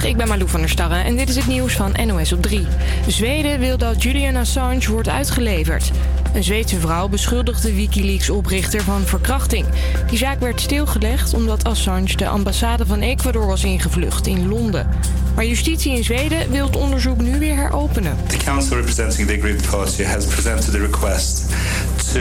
Ik ben Malou van der Starre en dit is het nieuws van NOS op 3. Zweden wil dat Julian Assange wordt uitgeleverd. Een Zweedse vrouw beschuldigde Wikileaks-oprichter van verkrachting. Die zaak werd stilgelegd omdat Assange de ambassade van Ecuador was ingevlucht in Londen. Maar justitie in Zweden wil het onderzoek nu weer heropenen. The council representing the aggrieved party has presented a request to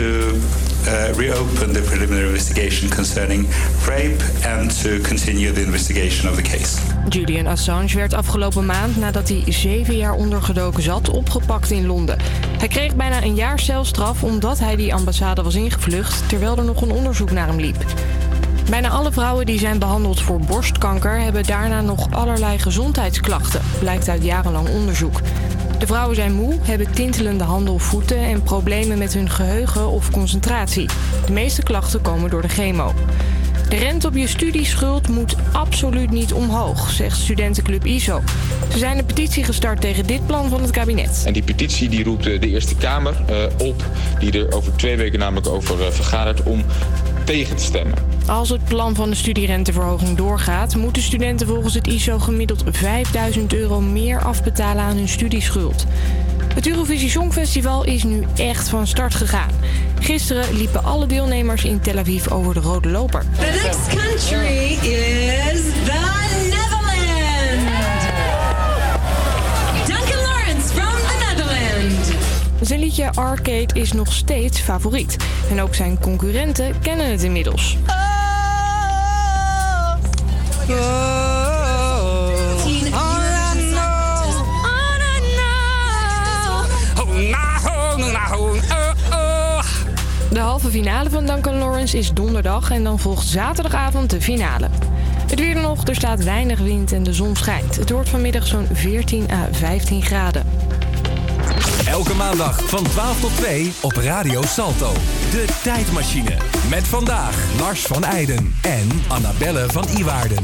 uh, reopen the preliminary investigation concerning rape and to continue the investigation of the case. Julian Assange werd afgelopen maand nadat hij zeven jaar ondergedoken zat opgepakt in Londen. Hij kreeg bijna een jaar celstraf omdat hij die ambassade was ingevlucht terwijl er nog een onderzoek naar hem liep. Bijna alle vrouwen die zijn behandeld voor borstkanker hebben daarna nog allerlei gezondheidsklachten, blijkt uit jarenlang onderzoek. De vrouwen zijn moe, hebben tintelende handen of voeten en problemen met hun geheugen of concentratie. De meeste klachten komen door de chemo. De rente op je studieschuld moet absoluut niet omhoog, zegt studentenclub ISO. Ze zijn een petitie gestart tegen dit plan van het kabinet. En die petitie die roept eh, de Eerste Kamer eh, op, die er over twee weken namelijk over eh, vergadert, om tegen te stemmen. Als het plan van de studierenteverhoging doorgaat, moeten studenten volgens het ISO gemiddeld 5000 euro meer afbetalen aan hun studieschuld. Het Eurovisie Songfestival is nu echt van start gegaan. Gisteren liepen alle deelnemers in Tel Aviv over de rode loper. The next country is the Zijn liedje Arcade is nog steeds favoriet. En ook zijn concurrenten kennen het inmiddels. De halve finale van Duncan Lawrence is donderdag en dan volgt zaterdagavond de finale. Het weer nog, er staat weinig wind en de zon schijnt. Het wordt vanmiddag zo'n 14 à 15 graden. Elke maandag van 12 tot 2 op Radio Salto. De tijdmachine. Met vandaag Lars van Eijden en Annabelle van Iwaarden.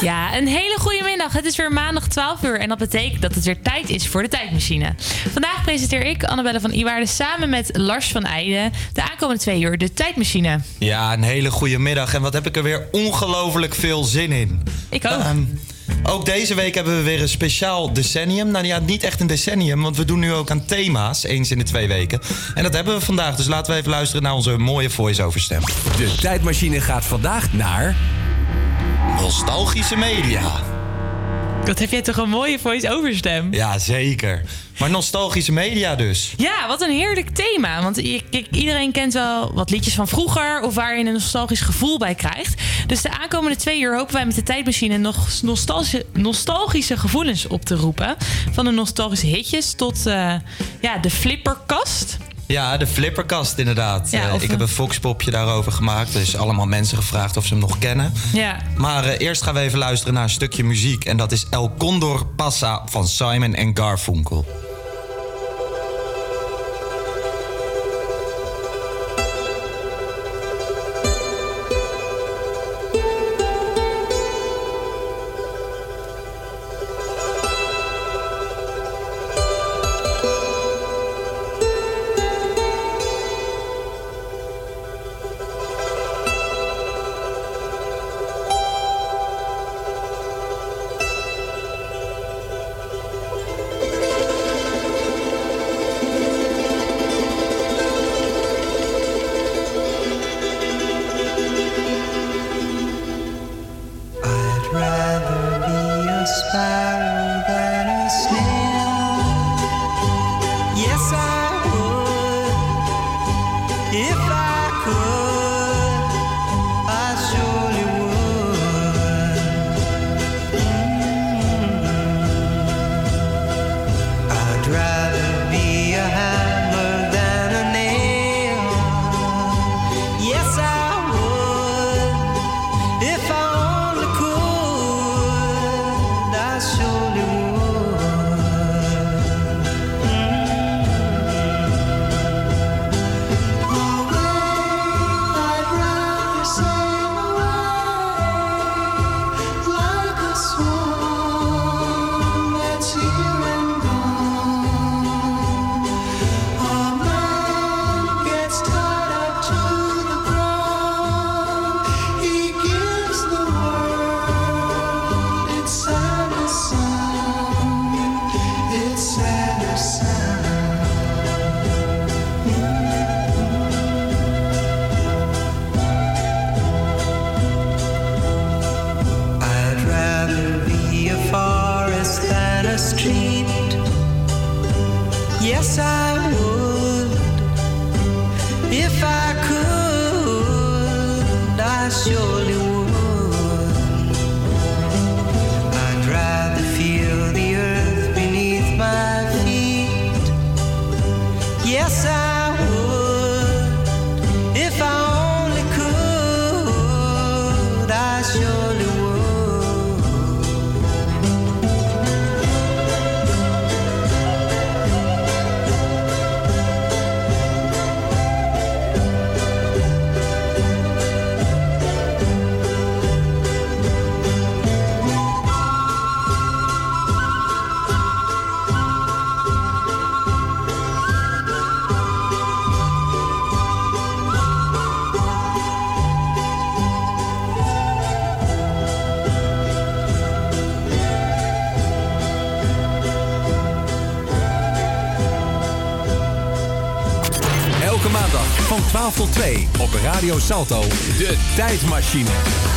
Ja, een hele goede middag. Het is weer maandag 12 uur en dat betekent dat het weer tijd is voor de tijdmachine. Vandaag presenteer ik, Annabelle van Iwaarden, samen met Lars van Eijden de aankomende twee uur de tijdmachine. Ja, een hele goede middag. En wat heb ik er weer ongelooflijk veel zin in. Ik ook. Ehm, ook deze week hebben we weer een speciaal decennium. Nou ja, niet echt een decennium, want we doen nu ook aan thema's, eens in de twee weken. En dat hebben we vandaag, dus laten we even luisteren naar onze mooie voice-over stem. De tijdmachine gaat vandaag naar... Nostalgische media. Wat heb jij toch een mooie voice-over stem? Ja, zeker. Maar nostalgische media dus. Ja, wat een heerlijk thema. Want iedereen kent wel wat liedjes van vroeger... of waar je een nostalgisch gevoel bij krijgt. Dus de aankomende twee uur hopen wij met de tijdmachine... nog nostalgische, nostalgische gevoelens op te roepen. Van de nostalgische hitjes tot eh, ja, de flipperkast... Ja, de flipperkast inderdaad. Ja, Eh, ik heb een- foxpopje daarover gemaakt. Dus allemaal mensen gevraagd of ze hem nog kennen. Ja. Maar eh, eerst gaan we even luisteren naar een stukje muziek. En dat is El Condor Passa van Simon en Garfunkel. Radio Salto. De Tijdmachine.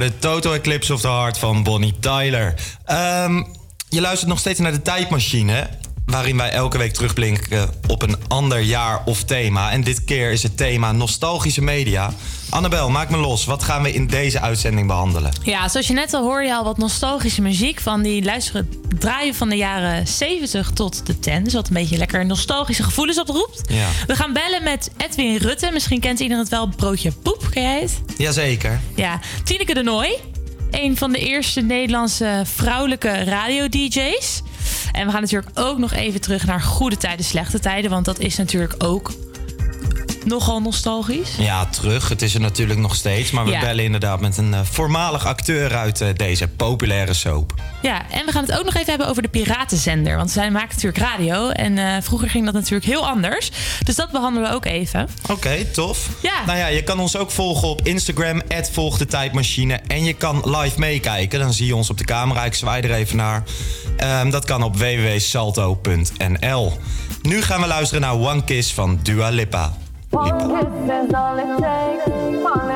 Hoorde Total Eclipse of the Heart van Bonnie Tyler. Ehm, je luistert nog steeds naar de tijdmachine. Waarin wij elke week terugblinken op een ander jaar of thema. En dit keer is het thema nostalgische media. Annabel, maak me los. Wat gaan we in deze uitzending behandelen? Ja, zoals je net al hoorde je al wat nostalgische muziek van die luisteren draaien van de jaren 70 tot de 10. Dus wat een beetje lekker nostalgische gevoelens oproept. Ja. We gaan bellen met Edwin Rutte. Misschien kent iedereen het wel, Broodje Poep. Ken jij het? Jazeker. Ja, Tineke de Nooi. Een van de eerste Nederlandse vrouwelijke radio-dj's. En we gaan natuurlijk ook nog even terug naar goede tijden, slechte tijden. Want dat is natuurlijk ook nogal nostalgisch. Ja, terug. Het is er natuurlijk nog steeds. Maar we Ja. bellen inderdaad met een eh, voormalig acteur uit eh, deze populaire soap. Ja, en we gaan het ook nog even hebben over de Piratenzender. Want zij maken natuurlijk radio. En eh, vroeger ging dat natuurlijk heel anders. Dus dat behandelen we ook even. Oké, tof. Ja. Nou ja, je kan ons ook volgen op Instagram, volg de tijdmachine. En je kan live meekijken. Dan zie je ons op de camera. Ik zwaai er even naar. Ehm, dat kan op www.salto.nl. Nu gaan we luisteren naar One Kiss van Dua Lipa. One kiss is all it takes. Falling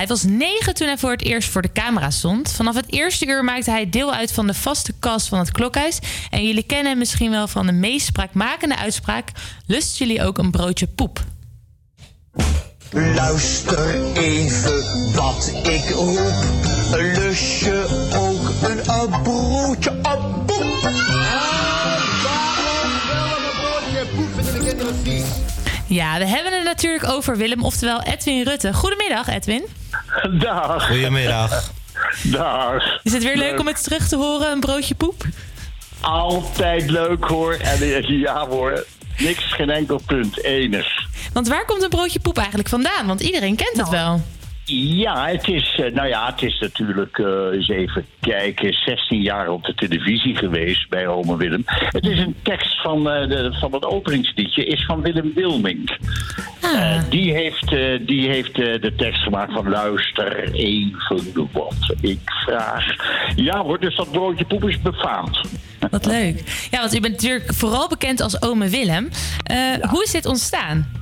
hij was negen toen hij voor het eerst voor de camera stond. Vanaf het eerste uur maakte hij deel uit van de vaste cast van het Klokhuis. En jullie kennen hem misschien wel van de meest spraakmakende uitspraak... lust jullie ook een broodje poep? Luister even wat ik roep. Lust je ook een, een broodje op poep? Ja, we hebben het natuurlijk over Willem, oftewel Edwin Rutte. Goedemiddag, Edwin. Dag. Goedemiddag. Dag. Is het weer leuk om het terug te horen, een broodje poep? Altijd leuk hoor. En eh, ja hoor, niks, geen enkel punt. Enig. Want waar komt een broodje poep eigenlijk vandaan? Want iedereen kent het wel. Ja, het is, eh, nou ja, het is natuurlijk, eh, eens even kijken, 16 jaar op de televisie geweest bij Ome Willem. Het is een tekst van, eh, de, van het openingsliedje, is van Willem Wilmink. Eh, die heeft, die heeft de tekst gemaakt van luister even wat ik vraag. Ja hoor, dus dat broodje poep is befaamd. Wat leuk. Ja, want u bent natuurlijk vooral bekend als ome Willem. Hoe is dit ontstaan?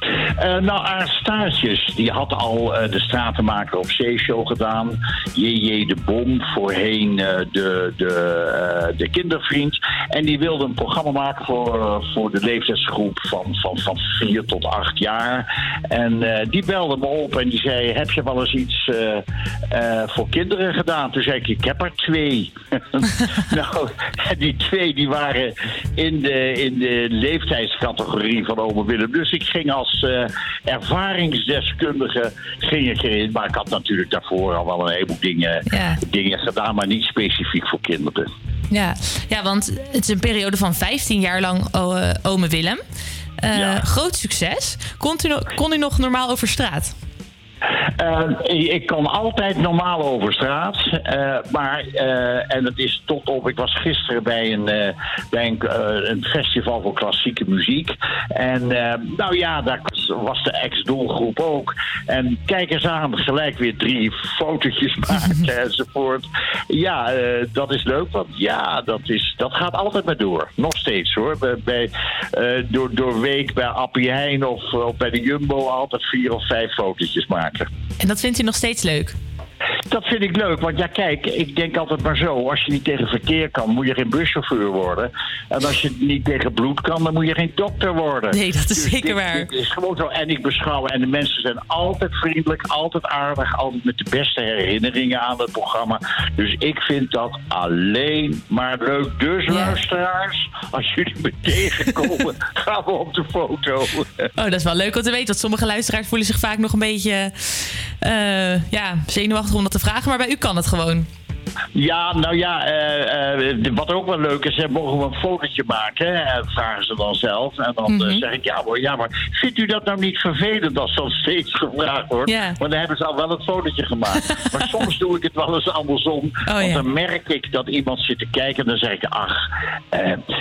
Eh, nou, Aarstaatjes, die had al eh, de stratenmaker op zeeshow gedaan. JJ de Bom, voorheen eh, de, de, de kindervriend. En die wilde een programma maken voor, voor de leeftijdsgroep van, van, van 4 tot 8 jaar. En die belde me op en die zei, heb je wel eens iets voor kinderen gedaan? Toen zei ik, ik heb er twee. nou, die twee die waren in de, in de leeftijdscategorie van Ome Willem. Dus ik ging als eh, ervaringsdeskundige ging ik erin. Maar ik had natuurlijk daarvoor al wel een heleboel dingen, dingen gedaan, maar niet specifiek voor kinderen. Ja. ja, want het is een periode van 15 jaar lang eh, ome Willem. Eh, Groot succes. Kon u, kon u nog normaal over straat? Eh, ik kan altijd normaal over straat. eh, maar, eh, en het is tot op. Ik was gisteren bij een, bij een, festival voor klassieke muziek. En nou ja, daar was de ex-doelgroep ook. En kijk eens aan, gelijk weer drie fotootjes maken enzovoort. Ja, dat is leuk. Want ja, dat, is, dat gaat altijd maar door. Nog steeds hoor. Bij, door, door week bij Appie Heijn of, of bij de Jumbo altijd vier of vijf fotootjes maken. En dat vindt u nog steeds leuk? Dat vind ik leuk, want ja, kijk, ik denk altijd maar zo: als je niet tegen verkeer kan, moet je geen buschauffeur worden. En als je niet tegen bloed kan, dan moet je geen dokter worden. Nee, dat is Dus zeker dit- waar. dit is gewoon zo. En ik beschouw, en de mensen zijn altijd vriendelijk, altijd aardig, altijd met de beste herinneringen aan het programma. Dus ik vind dat alleen maar leuk. Dus luisteraars, als jullie me tegenkomen, gaan we op de foto. Oh, dat is wel leuk om te weten. Want sommige luisteraars voelen zich vaak nog een beetje eh, ja, zenuwachtig om dat te vragen. Maar bij u kan het gewoon. Ja, nou ja, eh, eh, wat ook wel leuk is, hè, mogen we een fotootje maken? Hè? En vragen ze dan zelf. En dan eh, zeg ik, ja hoor, ja, maar vindt u dat nou niet vervelend als dat steeds gevraagd wordt? Want dan hebben ze al wel het fotootje gemaakt. maar soms doe ik het wel eens andersom. want ja. dan merk ik dat iemand zit te kijken en dan zeg ik, ach,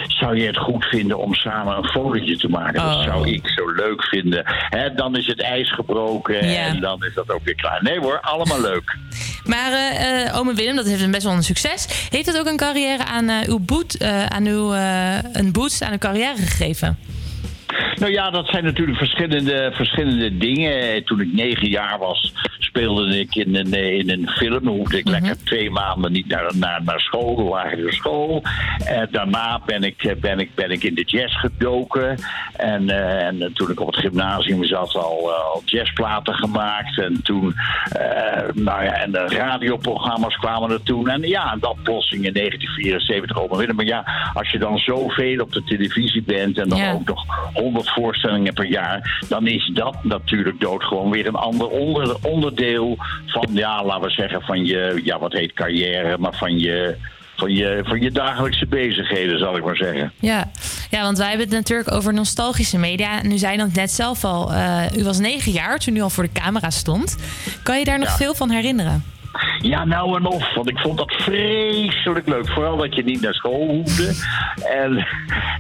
zou je het goed vinden om samen een fotootje te maken? Dat Oh. zou ik zo leuk vinden. Hè, dan is het ijs gebroken en dan is dat ook weer klaar. Nee hoor, allemaal leuk. Maar ome Willem, dat heeft een best wel een succes. Heeft dat ook een carrière aan, eh, uw boot, eh, aan uw, eh, een boost aan uw carrière gegeven? Nou ja, dat zijn natuurlijk verschillende, verschillende dingen. Toen ik negen jaar was, speelde ik in een, eh, in een film. Dan hoefde ik lekker twee maanden niet naar, naar, naar school, de lagere school. Eh, daarna ben ik, eh, ben, ik, ben ik in de jazz gedoken. En, en toen ik op het gymnasium zat, al, al jazzplaten gemaakt. En toen, nou ja, en de radioprogramma's kwamen er toen. En ja, en dan plotseling in 1974 over Willem. Maar ja, als je dan zoveel op de televisie bent en dan Ja. ook nog 100 voorstellingen per jaar, dan is dat natuurlijk dood gewoon weer een ander onder, onderdeel van, ja, laten we zeggen, van je, ja, wat heet carrière, maar van je, van je, van je dagelijkse bezigheden, zal ik maar zeggen. Ja. ja, want wij hebben het natuurlijk over nostalgische media. En u zei dan net zelf al, eh, u was negen jaar toen u al voor de camera stond. Kan je daar nog Ja. veel van herinneren? Ja, nou en of. Want ik vond dat vreselijk leuk. Vooral dat je niet naar school hoefde. En,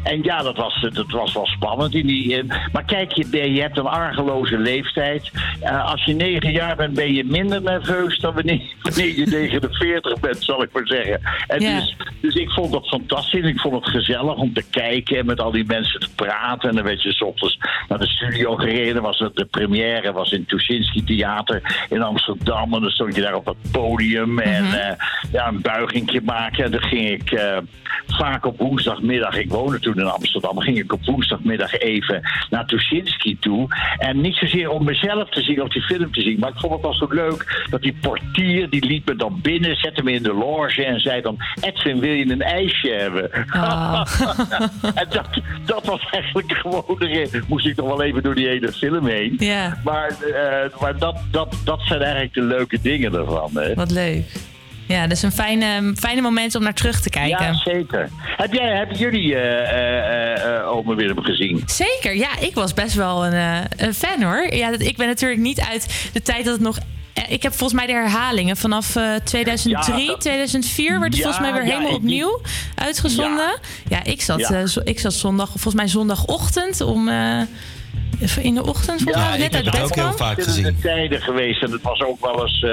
en ja, dat was, dat was wel spannend. In die, eh, maar kijk, je, je hebt een argeloze leeftijd. Eh, als je negen jaar bent, ben je minder nerveus dan wanneer, wanneer je 49 bent, zal ik maar zeggen. En Ja. dus, dus ik vond dat fantastisch. Ik vond het gezellig om te kijken en met al die mensen te praten. En dan werd je 's ochtends naar de studio gereden. Was het, de première was in het Tuschinski Theater in Amsterdam. En dan stond je daar op het podium en eh, ja, een buigingje maken. En dan ging ik eh, vaak op woensdagmiddag, ik woonde toen in Amsterdam, ging ik op woensdagmiddag even naar Tuschinski toe. En niet zozeer om mezelf te zien of die film te zien, maar ik vond het wel zo leuk dat die portier, die liet me dan binnen, zette me in de loge en zei dan, Edwin, wil je een ijsje hebben? en dat, dat was eigenlijk gewoon erin. Moest ik nog wel even door die hele film heen. Maar, eh, maar dat, dat, dat zijn eigenlijk de leuke dingen ervan. Hè? Wat leuk. Ja, dus een fijne, fijne moment om naar terug te kijken. Ja, zeker. Heb jij, hebben jullie eh, Ome Willem gezien? Zeker, ja, ik was best wel een, een fan hoor. Ja, dat, ik ben natuurlijk niet uit de tijd dat het nog. Ik heb volgens mij de herhalingen vanaf eh, 2003, Ja, dat- 2004 werd het Ja, volgens mij weer helemaal opnieuw uitgezonden. Ja, ik, zat, zo- ik zat zondag, volgens mij zondagochtend om. In de ochtend, volgens mij, net uit bed kwam. verschillende tijden geweest. En het was ook wel eens eh,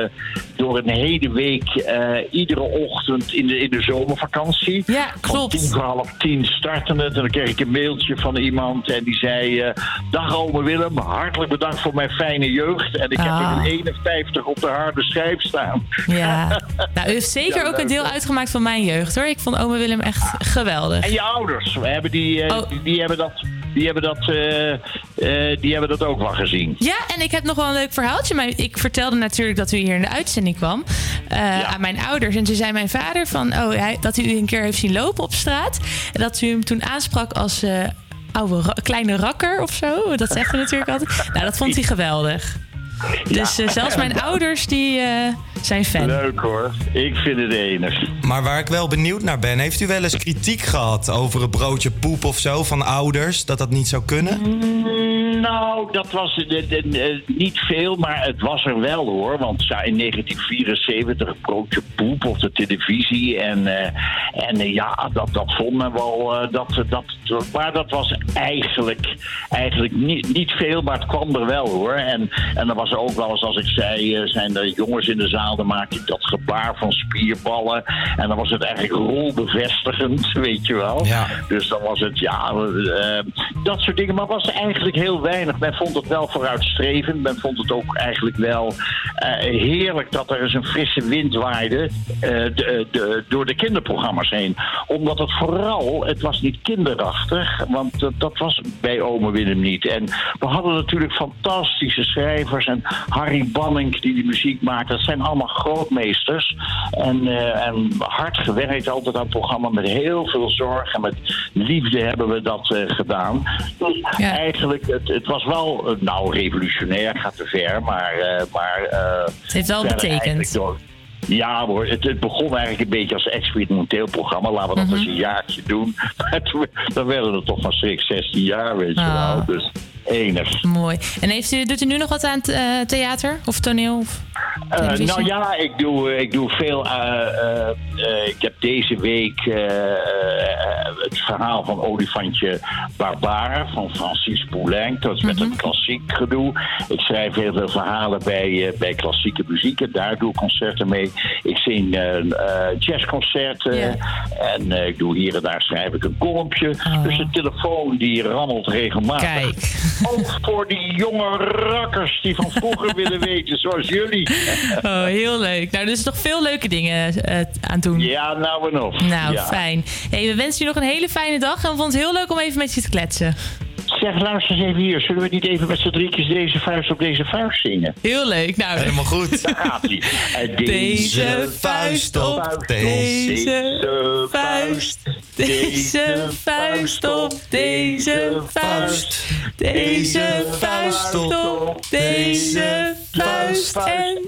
door een hele week, eh, iedere ochtend in de, in de zomervakantie. Ja, klopt. tien voor half tien startte het. En dan kreeg ik een mailtje van iemand. En die zei, eh, dag ome Willem, hartelijk bedankt voor mijn fijne jeugd. En ik heb Ah. er een 51 op de harde schijf staan. Ja, nou, u heeft zeker Ja, ook een deel uitgemaakt van mijn jeugd hoor. Ik vond Ome Willem echt geweldig. En je ouders, we hebben die, Oh. die, die hebben dat, die, hebben dat, eh, eh, die hebben dat ook wel gezien. Ja, en ik heb nog wel een leuk verhaaltje. Maar ik vertelde natuurlijk dat u hier in de uitzending kwam eh, aan mijn ouders. En toen zei mijn vader van, oh, hij, dat u een keer heeft zien lopen op straat. En dat u hem toen aansprak als oude ra- kleine rakker of zo. Dat zegt hij natuurlijk altijd. Nou, dat vond hij geweldig. Dus eh, zelfs mijn ouders die eh, zijn fan. Leuk hoor, ik vind het enig. Maar waar ik wel benieuwd naar ben, heeft u wel eens kritiek gehad over een broodje poep of zo van ouders? Dat dat niet zou kunnen? Mm, Nou, dat was eh, eh, eh, niet veel, maar het was er wel hoor. Want ja, in 1974 broodje poep op de televisie. En, en ja, dat, dat vond men wel. dat, dat, maar dat was eigenlijk, eigenlijk niet, niet veel, maar het kwam er wel hoor. En, en dan was er ook wel eens, als ik zei, zijn er jongens in de zaal, dan maakte ik dat gebaar van spierballen. En dan was het eigenlijk rolbevestigend, weet je wel. Ja. Dus dan was het, ja, dat soort dingen. Maar was er eigenlijk heel weinig. Men vond het wel vooruitstrevend. Men vond het ook eigenlijk wel eh, heerlijk dat er eens een frisse wind waaide eh, de, de, door de kinderprogramma's heen. Omdat het vooral, het was niet kinderachtig, want dat, was bij Ome Willem niet. En we hadden natuurlijk fantastische schrijvers en Harry Banning die die muziek maakt. Dat zijn allemaal grootmeesters. En, eh, en hard gewerkt altijd aan het programma met heel veel zorg en met liefde hebben we dat eh, gedaan. Dus eigenlijk, het, het was wel, eh, nou revolutionair gaat te ver, maar... eh, maar eh, Het heeft wel betekend. door- ja hoor, het, het begon eigenlijk een beetje als experimenteel programma. Laten we dat Mhm. eens een jaartje doen. Maar toen, dan werden er toch van schrik 16 jaar, weet je Ah. wel. Dus enig. Mooi. En heeft u, doet u nu nog wat aan het eh, theater of toneel? Of Eh, nou ja, ik doe, eh, ik doe veel. ik heb deze week het verhaal van Olifantje Barbara van Francis Poulenc. Dat is met Mhm. een klassiek gedoe. Ik schrijf heel veel verhalen bij, bij klassieke muziek. En daar doe ik concerten mee. Ik zing jazzconcerten. En ik doe hier en daar schrijf ik een kolompje. Dus de telefoon die rammelt regelmatig. Oh. Kijk. Ook voor die jonge rakkers die van vroeger willen weten, zoals jullie. Oh, heel leuk. Nou, dus nog veel leuke dingen eh, aan doen. Ja, nou en of. Nou, Ja. fijn. Hey, we wensen je nog een hele fijne dag en we vonden het heel leuk om even met je te kletsen. Zeg, luister eens even hier. Zullen we niet even met z'n drietjes deze vuist op deze vuist zingen? Heel leuk. Nou, Helemaal goed. Daar gaat hij. Deze vuist op deze vuist. Deze vuist op deze vuist. Deze vuist op deze vuist.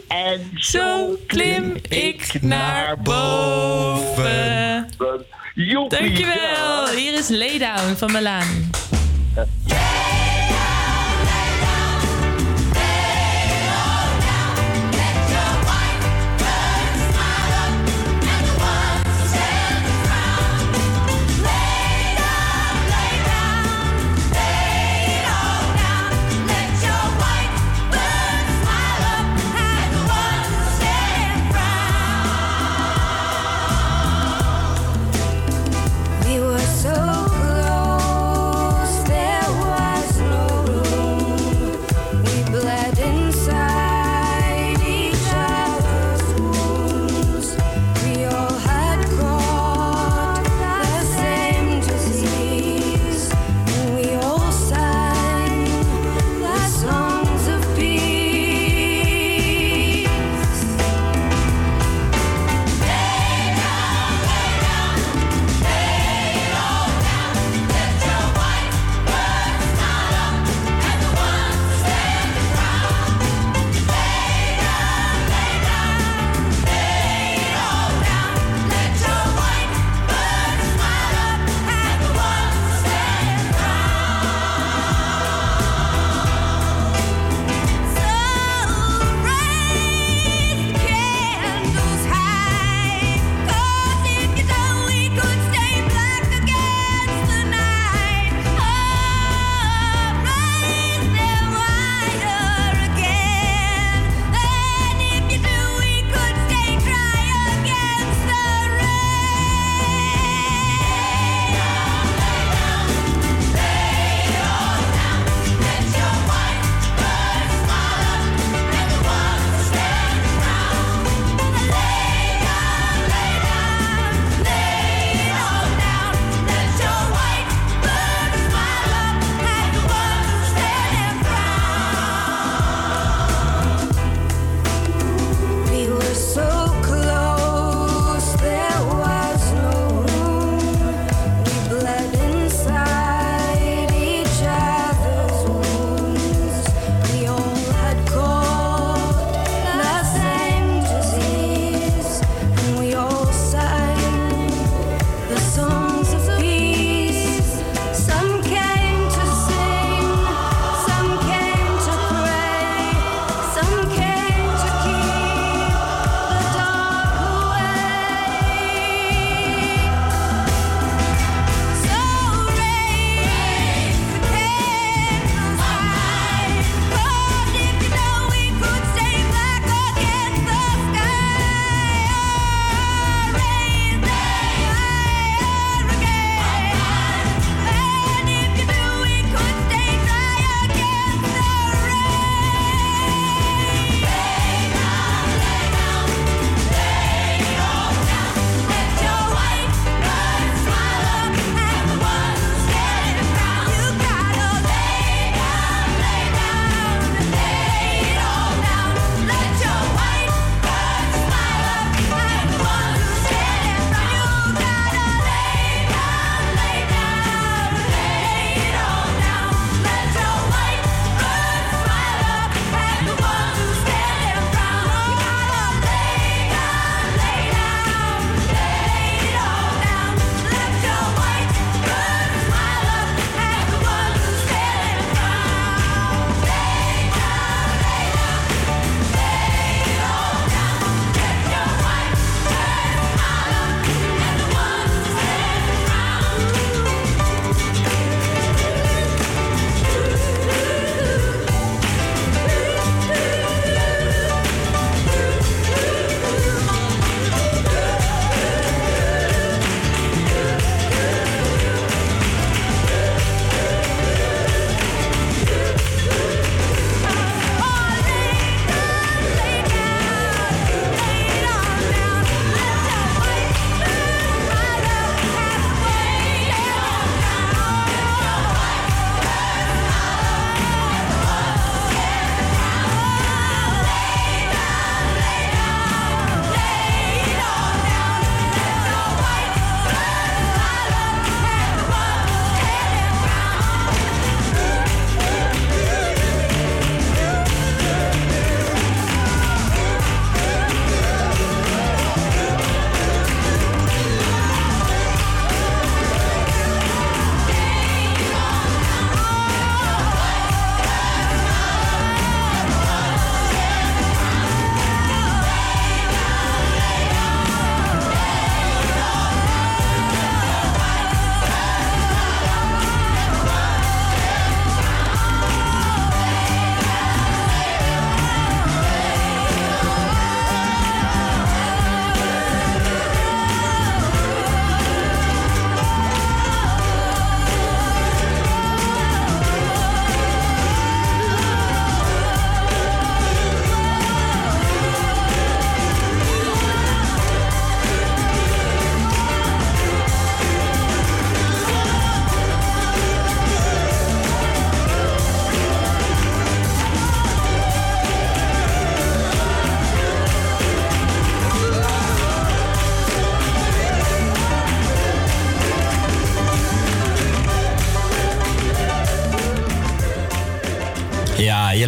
En zo klim ik naar boven. Dankjewel. Hier is Laydown van Milaan. Ja,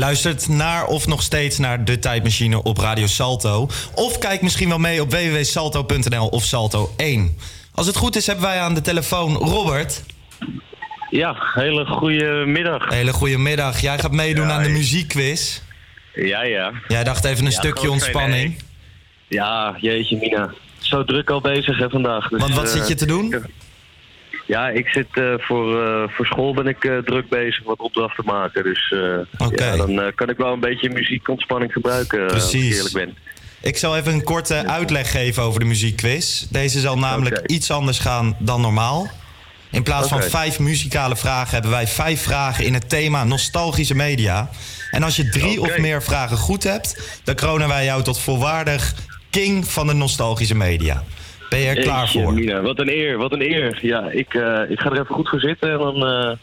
luistert naar of nog steeds naar De Tijdmachine op Radio Salto. Of kijk misschien wel mee op www.salto.nl of Salto 1. Als het goed is, hebben wij aan de telefoon Robert. Ja, hele goede middag. Hele goede middag. Jij gaat meedoen Ja, aan de muziekquiz. Ja, ja. Jij dacht even een Ja, stukje ontspanning. Ja, jeetje Mina. Zo druk al bezig hè, vandaag. Dus, Want wat eh, zit je te doen? Ja, ik zit eh, voor, eh, voor school ben ik eh, druk bezig wat opdrachten maken. Dus ja, dan kan ik wel een beetje muziekontspanning gebruiken. eh, als ik Precies. eerlijk ben. Ik zal even een korte uitleg geven over de muziekquiz. Deze zal namelijk iets anders gaan dan normaal. In plaats van vijf muzikale vragen hebben wij vijf vragen in het thema nostalgische media. En als je drie of meer vragen goed hebt, dan kronen wij jou tot volwaardig king van de nostalgische media. Ben je er klaar voor? Mina, wat een eer, wat een eer. Ja, ik, eh, ik ga er even goed voor zitten en dan, eh,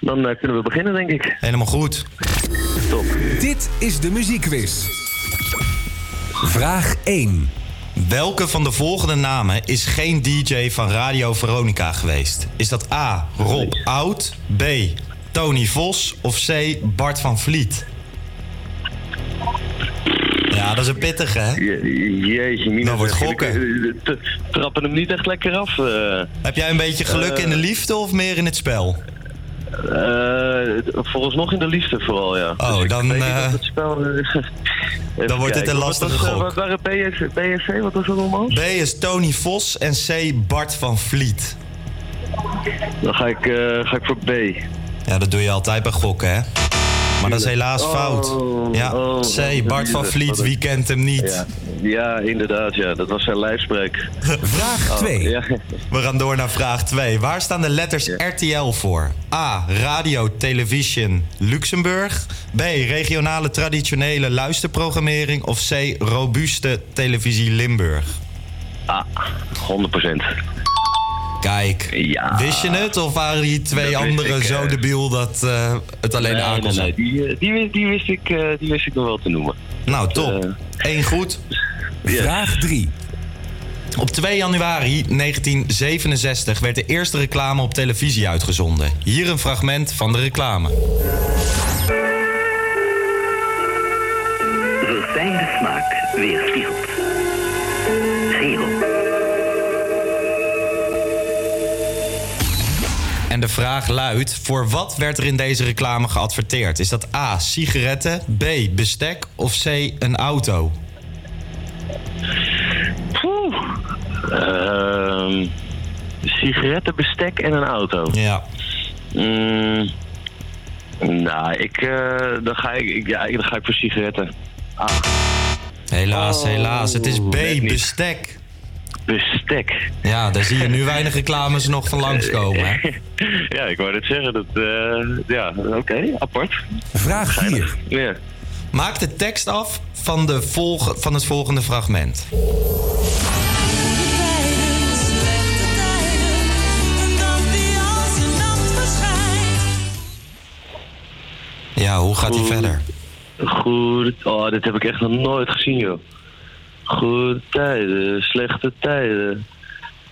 dan eh, kunnen we beginnen, denk ik. Helemaal goed. Top. Dit is de muziekquiz. Vraag 1. Welke van de volgende namen is geen DJ van Radio Veronica geweest? Is dat A. Rob Oud, B. Tony Vos of C. Bart van Vliet? Ja, dat is een pittige, hè? Je- jeetje, Mina. Dat wordt gokken. eh, t- Trappen hem niet echt lekker af. eh. Heb jij een beetje geluk Eh, in de liefde of meer in het spel? Eh, volgens nog in de liefde vooral, ja. Oh, Dus dan, eh, het spel, eh, dan wordt dit kijken. een lastige eh, gok. Wat waren BS, BSC? Wat was dat allemaal? B is Tony Vos en C. Bart van Vliet. Dan ga ik, eh, ga ik voor B. Ja, dat doe je altijd bij gokken, hè? Maar dat is helaas Oh, fout. Ja, oh, C. Bart van. Vliet, wie kent hem niet? Ja, ja inderdaad, ja. Dat was zijn lijfspreek. Vraag Oh, 2. ja. We gaan door naar vraag 2. Waar staan de letters RTL voor? A. Radio Television Luxemburg. B. Regionale traditionele luisterprogrammering. Of C. Robuuste televisie Limburg. Ah, 100%. Kijk, Ja. wist je het? Of waren die twee anderen ik, zo eh. debiel dat eh, het alleen nee, aan kon nee, zijn? nee. Die, eh, die, wist- die, wist ik, eh, die wist ik nog wel te noemen. Nou, top. Eén goed. Vraag 3. Op 2 januari 1967 werd de eerste reclame op televisie uitgezonden. Hier een fragment van de reclame. Verfijnde smaak weerspiegeld. En de vraag luidt: voor wat werd er in deze reclame geadverteerd? Is dat A. sigaretten, B. bestek of C. een auto? Ehm, sigarettenbestek en een auto. Ja. Mm, nou, ik, eh, dan, ga ik, ik- ja, dan ga ik voor sigaretten. Ah, Helaas, Oh, helaas. Het is B. niet. bestek. Bestek. Ja, daar zie je nu weinig reclames nog van langskomen. Hè? ja, ik wou net zeggen. Dat, eh, ja, oké, apart. Vraag 4. Ja. Maak de tekst af van, de volge- van het volgende fragment. Ja, hoe gaat hij verder? Goed. Oh, dit heb ik echt nog nooit gezien, joh. Goede tijden, slechte tijden.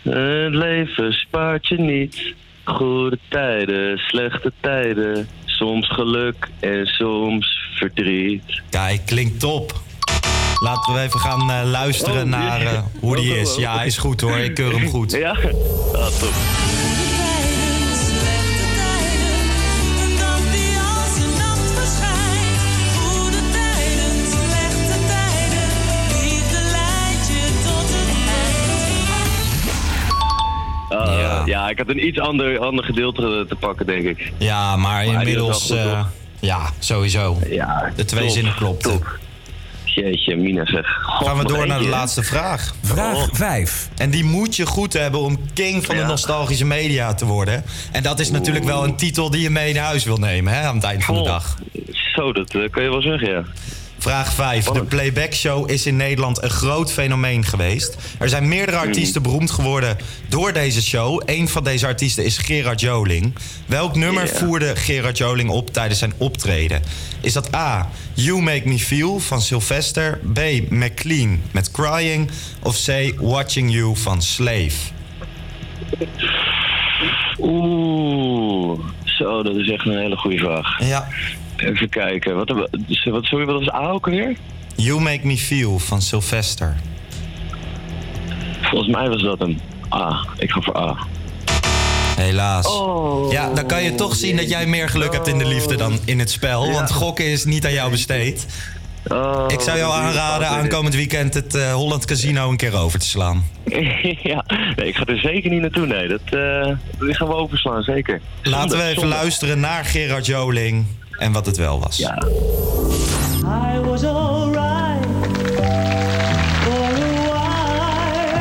Het leven spaart je niet. Goede tijden, slechte tijden. Soms geluk en soms verdriet. Kijk, klinkt top. Laten we even gaan eh, luisteren Oh, naar eh, hoe die is. Ja, hij is goed hoor. Ik keur hem goed. Ja? Ah, top. Ja. ik had een iets ander, ander gedeelte te pakken, denk ik. Ja, maar inmiddels... eh, ja, sowieso. Ja, De twee top, zinnen klopten. top. Jeetje, Mina zeg. God, Gaan we door naar de laatste vraag. Vraag 5. En die moet je goed hebben om king van de nostalgische media te worden. En dat is natuurlijk wel een titel die je mee naar huis wil nemen hè, aan het eind van de dag. Zo, dat eh, kan je wel zeggen, ja. Vraag 5. De playback show is in Nederland een groot fenomeen geweest. Er zijn meerdere artiesten beroemd geworden door deze show. Een van deze artiesten is Gerard Joling. Welk nummer voerde Gerard Joling op tijdens zijn optreden? Is dat A. You Make Me Feel van Sylvester? B. McLean met Crying? Of C. Watching You van Slave? Oeh, zo, dat is echt een hele goede vraag. Ja. Even kijken. Wat, we- dus, wat, sorry, wat was A ook alweer? You Make Me Feel van Sylvester. Volgens mij was dat een A. Ik ga voor A. Helaas. Oh. Ja, dan kan je toch zien dat jij meer geluk hebt in de liefde dan in het spel. Want gokken is niet aan jou besteed. Oh, Ik zou jou aanraden aankomend weekend het eh, Holland Casino een keer over te slaan. ja, nee, ik ga er zeker niet naartoe. Nee, dat, eh die gaan we overslaan, zeker. Laten we even luisteren naar Gerard Joling en wat het wel was. Ja. I was alright for a while.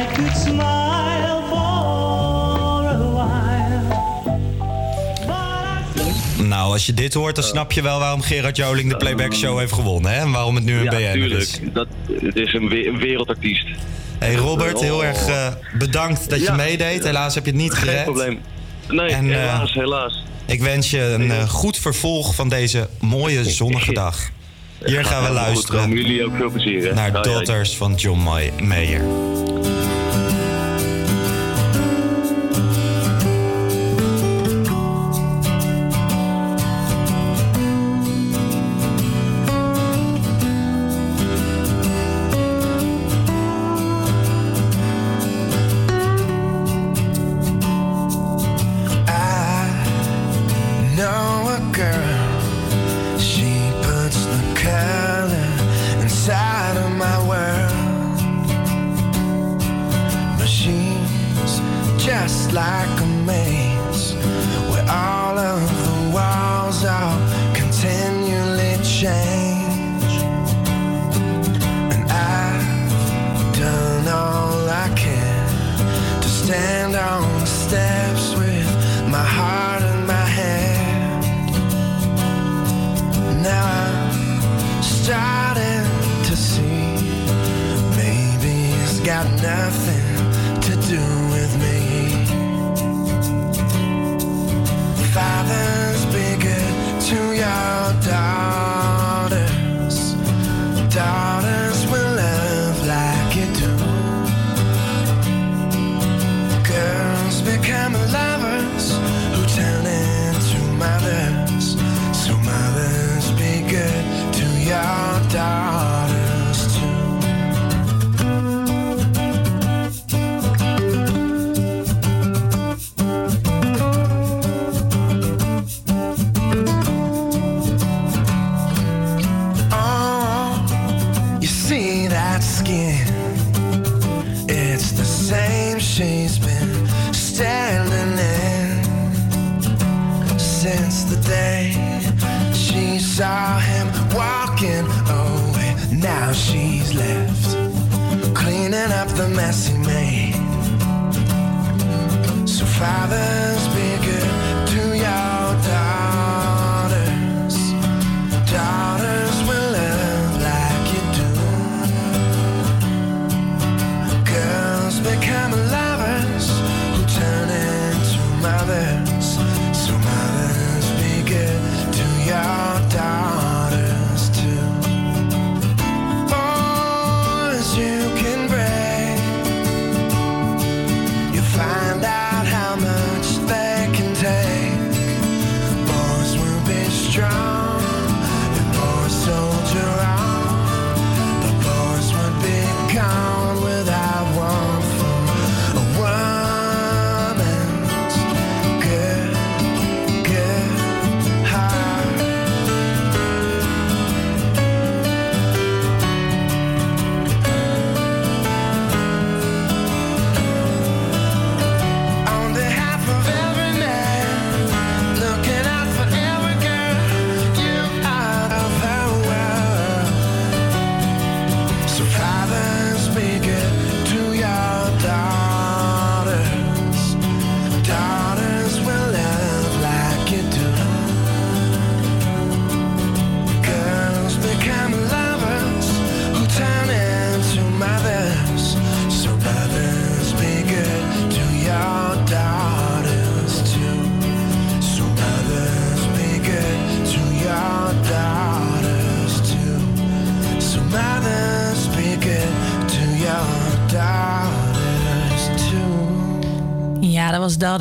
I could smile for a while. Nou, als je dit hoort, dan snap je wel waarom Gerard Joling de Playback Show heeft gewonnen. Hè? En waarom het nu een Ja, BN tuurlijk. is. Dat, het is een, we- een wereldartiest. Hey Robert, heel erg eh, bedankt dat je Ja. meedeed. Helaas heb je het niet Geen gered. probleem. Nee, En, eh, helaas, helaas. Ik wens je een eh, goed vervolg van deze mooie zonnige dag. Hier gaan we luisteren. Jullie ook veel plezier. naar. Daughters van John May- Mayer.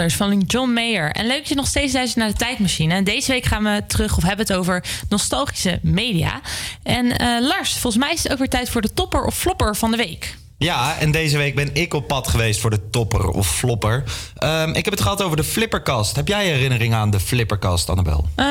Van John Mayer. En leuk dat je nog steeds luistert naar de tijdmachine. En deze week gaan we terug of hebben het over nostalgische media. En eh, Lars, volgens mij is het ook weer tijd voor de topper of flopper van de week. Ja, en deze week ben ik op pad geweest voor de topper of flopper. Ehm, ik heb het gehad over de flipperkast. Heb jij herinnering aan de flipperkast, Annabel? Eh,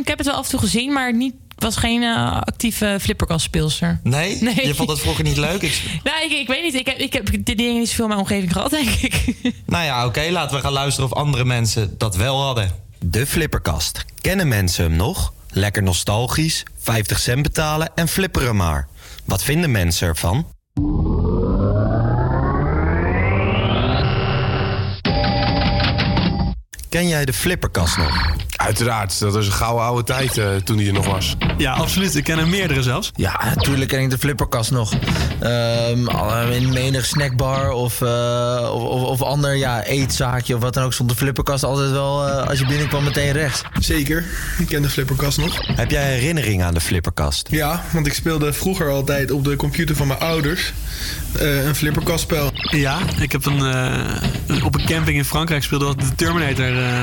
ik heb het wel af en toe gezien, maar niet was geen eh, actieve flipperkast-speelster. Nee? Nee. Je vond dat vroeger niet leuk? Ik... Nou, ik, ik weet niet. Ik heb, ik heb die dingen niet zoveel in mijn omgeving gehad, denk ik. Nou ja, oké, laten we gaan luisteren of andere mensen dat wel hadden. De flipperkast. Kennen mensen hem nog? Lekker nostalgisch, 50 cent betalen en flipperen maar. Wat vinden mensen ervan? Ken jij de flipperkast nog? Uiteraard, dat was een gouden oude tijd eh, toen die er nog was. Ja, absoluut. Ik ken er meerdere zelfs. Ja, natuurlijk ken ik de flipperkast nog. Ehm, al- in menig snackbar of, eh, of, of, of ander ja, eetzaakje of wat dan ook... stond de flipperkast altijd wel, eh, als je binnenkwam, meteen rechts. Zeker, ik ken de flipperkast nog. Heb jij herinnering aan de flipperkast? Ja, want ik speelde vroeger altijd op de computer van mijn ouders eh, een flipperkastspel. Ja, ik heb een, eh, op een camping in Frankrijk speelde wat de Terminator eh,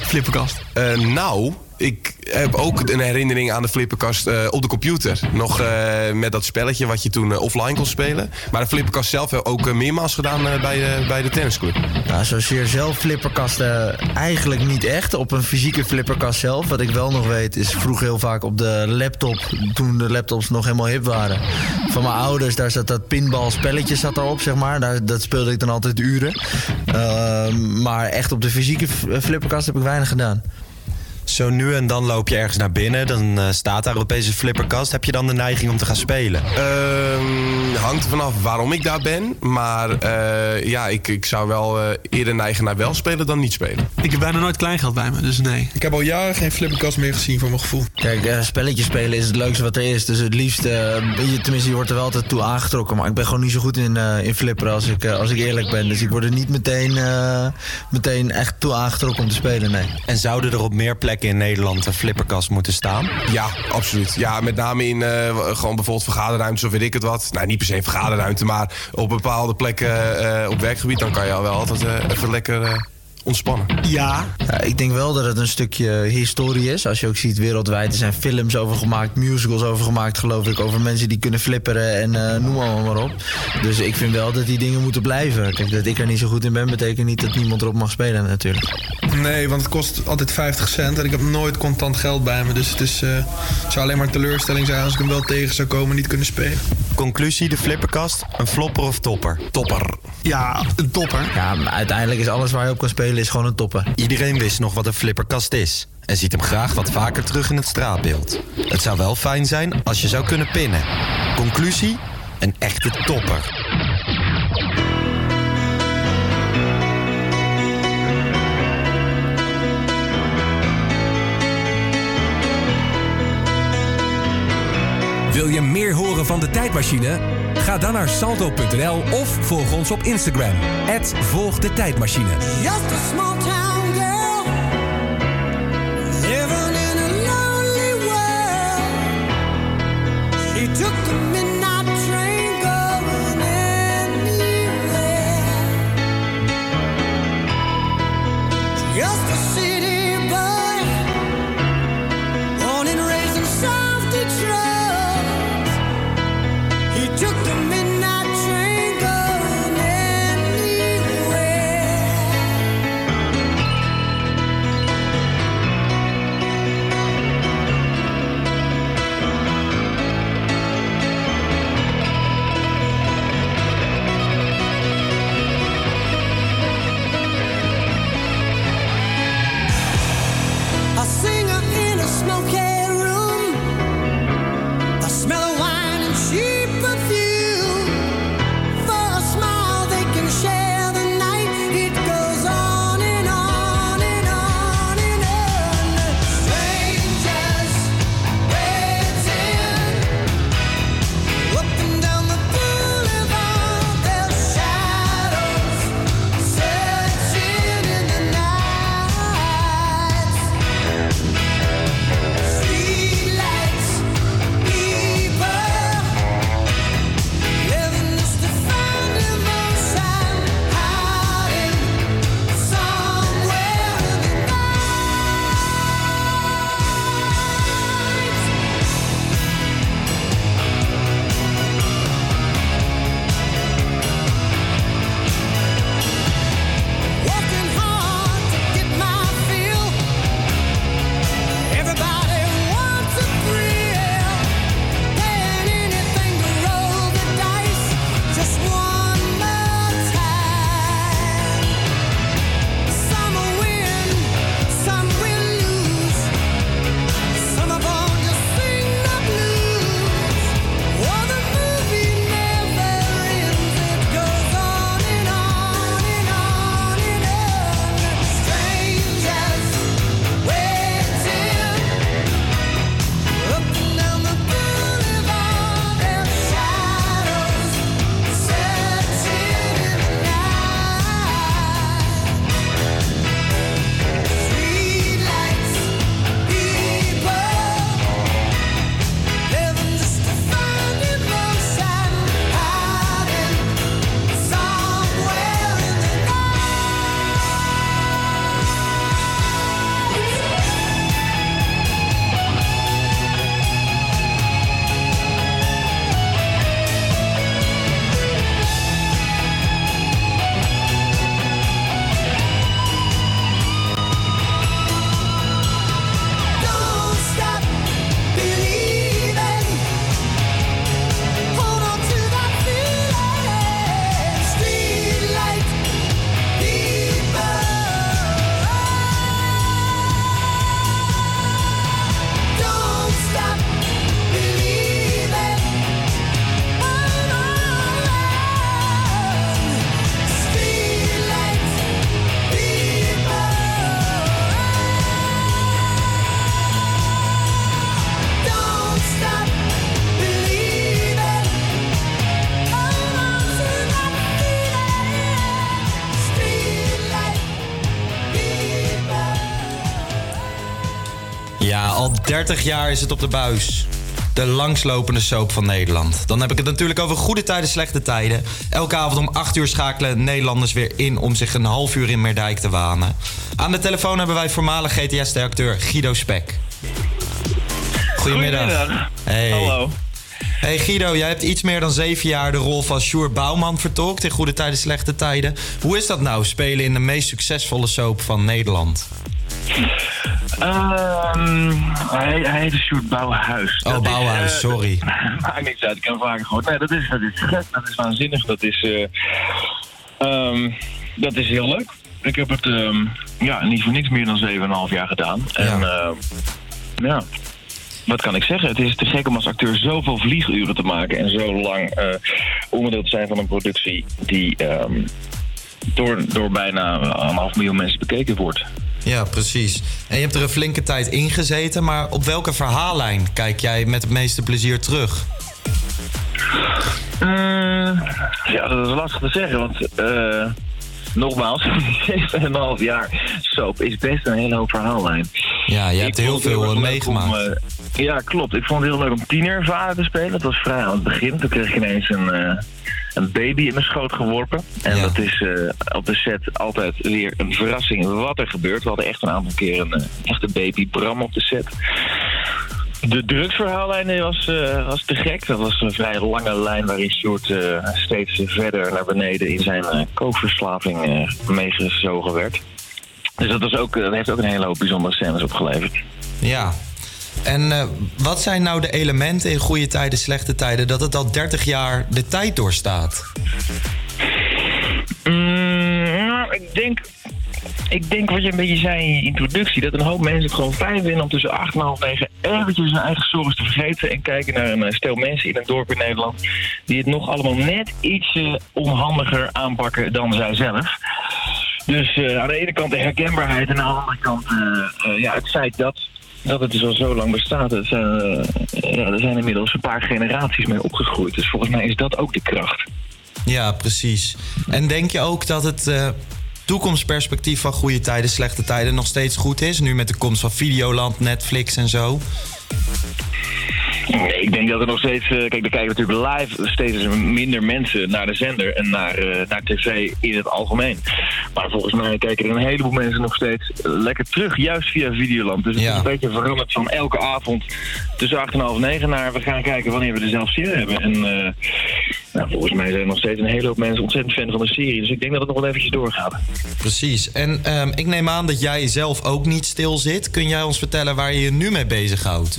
flipperkast. Eh, nou, ik heb ook een herinnering aan de flipperkast eh, op de computer. Nog eh, met dat spelletje wat je toen eh, offline kon spelen. Maar de flipperkast zelf heb ook meermaals gedaan bij, de, bij de tennisclub. Ja, je zelf flipperkasten eigenlijk niet echt. Op een fysieke flipperkast zelf. Wat ik wel nog weet is vroeger heel vaak op de laptop. Toen de laptops nog helemaal hip waren. Van mijn ouders, daar zat dat pinball spelletje zat daarop, zeg maar. Daar, dat speelde ik dan altijd uren. Ehm, maar echt op de fysieke flipperkast heb ik weinig gedaan. Zo nu en dan loop je ergens naar binnen, dan eh, staat daar opeens een flipperkast. Heb je dan de neiging om te gaan spelen? Ehm, hangt er vanaf waarom ik daar ben. Maar eh, ja, ik, ik zou wel eh, eerder neigen naar wel spelen dan niet spelen. Ik heb bijna nooit kleingeld bij me, dus nee. Ik heb al jaren geen flipperkast meer gezien voor mijn gevoel. Kijk, spelletjes spelen is het leukste wat er is. Dus het liefst, je, tenminste, je wordt er wel altijd toe aangetrokken. Maar ik ben gewoon niet zo goed in, eh, in flipperen als ik, als ik eerlijk ben. Dus ik word er niet meteen, eh, meteen echt toe aangetrokken om te spelen, nee. En zouden er op meer plekken in Nederland een flipperkast moeten staan? Ja, absoluut. Ja, met name in eh, gewoon bijvoorbeeld vergaderruimtes of weet ik het wat. Nou, niet per se vergaderruimte, maar op bepaalde plekken eh, op werkgebied... dan kan je al wel altijd eh, even lekker ontspannen. Ja. Ja, ik denk wel dat het een stukje historie is. Als je ook ziet wereldwijd, er zijn films over gemaakt, musicals over gemaakt, geloof ik. Over mensen die kunnen flipperen en eh, noem allemaal maar op. Dus ik vind wel dat die dingen moeten blijven. Kijk, dat ik er niet zo goed in ben, betekent niet dat niemand erop mag spelen natuurlijk. Nee, want het kost altijd 50 cent en ik heb nooit contant geld bij me. Dus het, is, eh, het zou alleen maar een teleurstelling zijn als ik hem wel tegen zou komen en niet kunnen spelen. Conclusie, de flipperkast, een flopper of topper? Topper. Ja, een topper. Ja, maar uiteindelijk is alles waar je op kan spelen is gewoon een topper. Iedereen wist nog wat een flipperkast is. En ziet hem graag wat vaker terug in het straatbeeld. Het zou wel fijn zijn als je zou kunnen pinnen. Conclusie, een echte topper. Wil je meer horen van de tijdmachine? Ga dan naar salto.nl of volg ons op Instagram. Volg de tijdmachine. 30 jaar is het op de buis. De langslopende soap van Nederland. Dan heb ik het natuurlijk over goede tijden, slechte tijden. Elke avond om 8 uur schakelen Nederlanders weer in om zich een half uur in Meerdijk te wanen. Aan de telefoon hebben wij voormalig GTS-acteur Guido Spek. Goedemiddag. Goedemiddag. Hey. Hallo. Hey Guido, jij hebt iets meer dan zeven jaar de rol van Sjoerd Bouwman vertolkt in Goede Tijden, Slechte Tijden. Hoe is dat nou, spelen in de meest succesvolle soap van Nederland? Ehm, hij, hij heet Sjoerd Bouwhuis. Oh, Dat is, Bouwhuis, eh, sorry. Maakt niks uit, ik heb vaker gehoord. Nee, dat is, dat is gek, dat is waanzinnig, dat is, eh, ehm, dat is heel leuk. Ik heb het ehm, ja, niet voor niks meer dan 7,5 jaar gedaan. En ehm, ja, wat kan ik zeggen? Het is te gek om als acteur zoveel vlieguren te maken en zo lang eh, onderdeel te zijn van een productie die door, door bijna een half miljoen mensen bekeken wordt. Ja, precies. En je hebt er een flinke tijd in gezeten, maar op welke verhaallijn kijk jij met het meeste plezier terug? Eh, ja, dat is lastig te zeggen, want eh, nogmaals, 7,5 jaar soap is best een hele hoop verhaallijn. Ja, je hebt heel het veel heel eh, meegemaakt. om, eh, ja, klopt. Ik vond het heel leuk om tienervader te spelen. Dat was vrij aan het begin. Toen kreeg ik ineens een, eh, een baby in mijn schoot geworpen. En dat is op de set altijd weer een verrassing wat er gebeurt. We hadden echt een aantal keer een echte baby Bram op de set. De drugsverhaallijn was, eh, was te gek. Dat was een vrij lange lijn waarin Sjoerd eh, steeds verder naar beneden in zijn uh, kookverslaving meegezogen werd. Dus dat, was ook, dat heeft ook een hele hoop bijzondere scènes opgeleverd. Ja. En wat zijn nou de elementen in goede tijden, slechte tijden, dat het al 30 jaar de tijd doorstaat? Mm, nou, ik denk, ik denk wat je een beetje zei in je introductie, dat een hoop mensen het gewoon fijn vinden om tussen 8 en half 9 eventjes hun eigen zorgen te vergeten en kijken naar een eh, stel mensen in een dorp in Nederland die het nog allemaal net ietsje onhandiger aanpakken dan zij zelf. Dus eh, aan de ene kant de herkenbaarheid en aan de andere kant eh, ja, het feit dat, dat het dus al zo lang bestaat. Het er zijn inmiddels een paar generaties mee opgegroeid. Dus volgens mij is dat ook de kracht. Ja, precies. En denk je ook dat het eh, toekomstperspectief van goede tijden, slechte tijden nog steeds goed is? Nu met de komst van Videoland, Netflix en zo. Nee, ik denk dat er nog steeds... eh, kijk, er kijken natuurlijk live steeds minder mensen naar de zender en naar, eh, naar tv in het algemeen. Maar volgens mij kijken er een heleboel mensen nog steeds lekker terug, juist via Videoland. Dus het is een beetje veranderd van elke avond tussen 8 en half 9 naar we gaan kijken wanneer we er zelf zin in hebben. En eh, nou, volgens mij zijn er nog steeds een hele hoop mensen ontzettend fan van de serie. Dus ik denk dat het nog wel eventjes doorgaat. Precies. En ehm, ik neem aan dat jij zelf ook niet stil zit. Kun jij ons vertellen waar je je nu mee bezighoudt?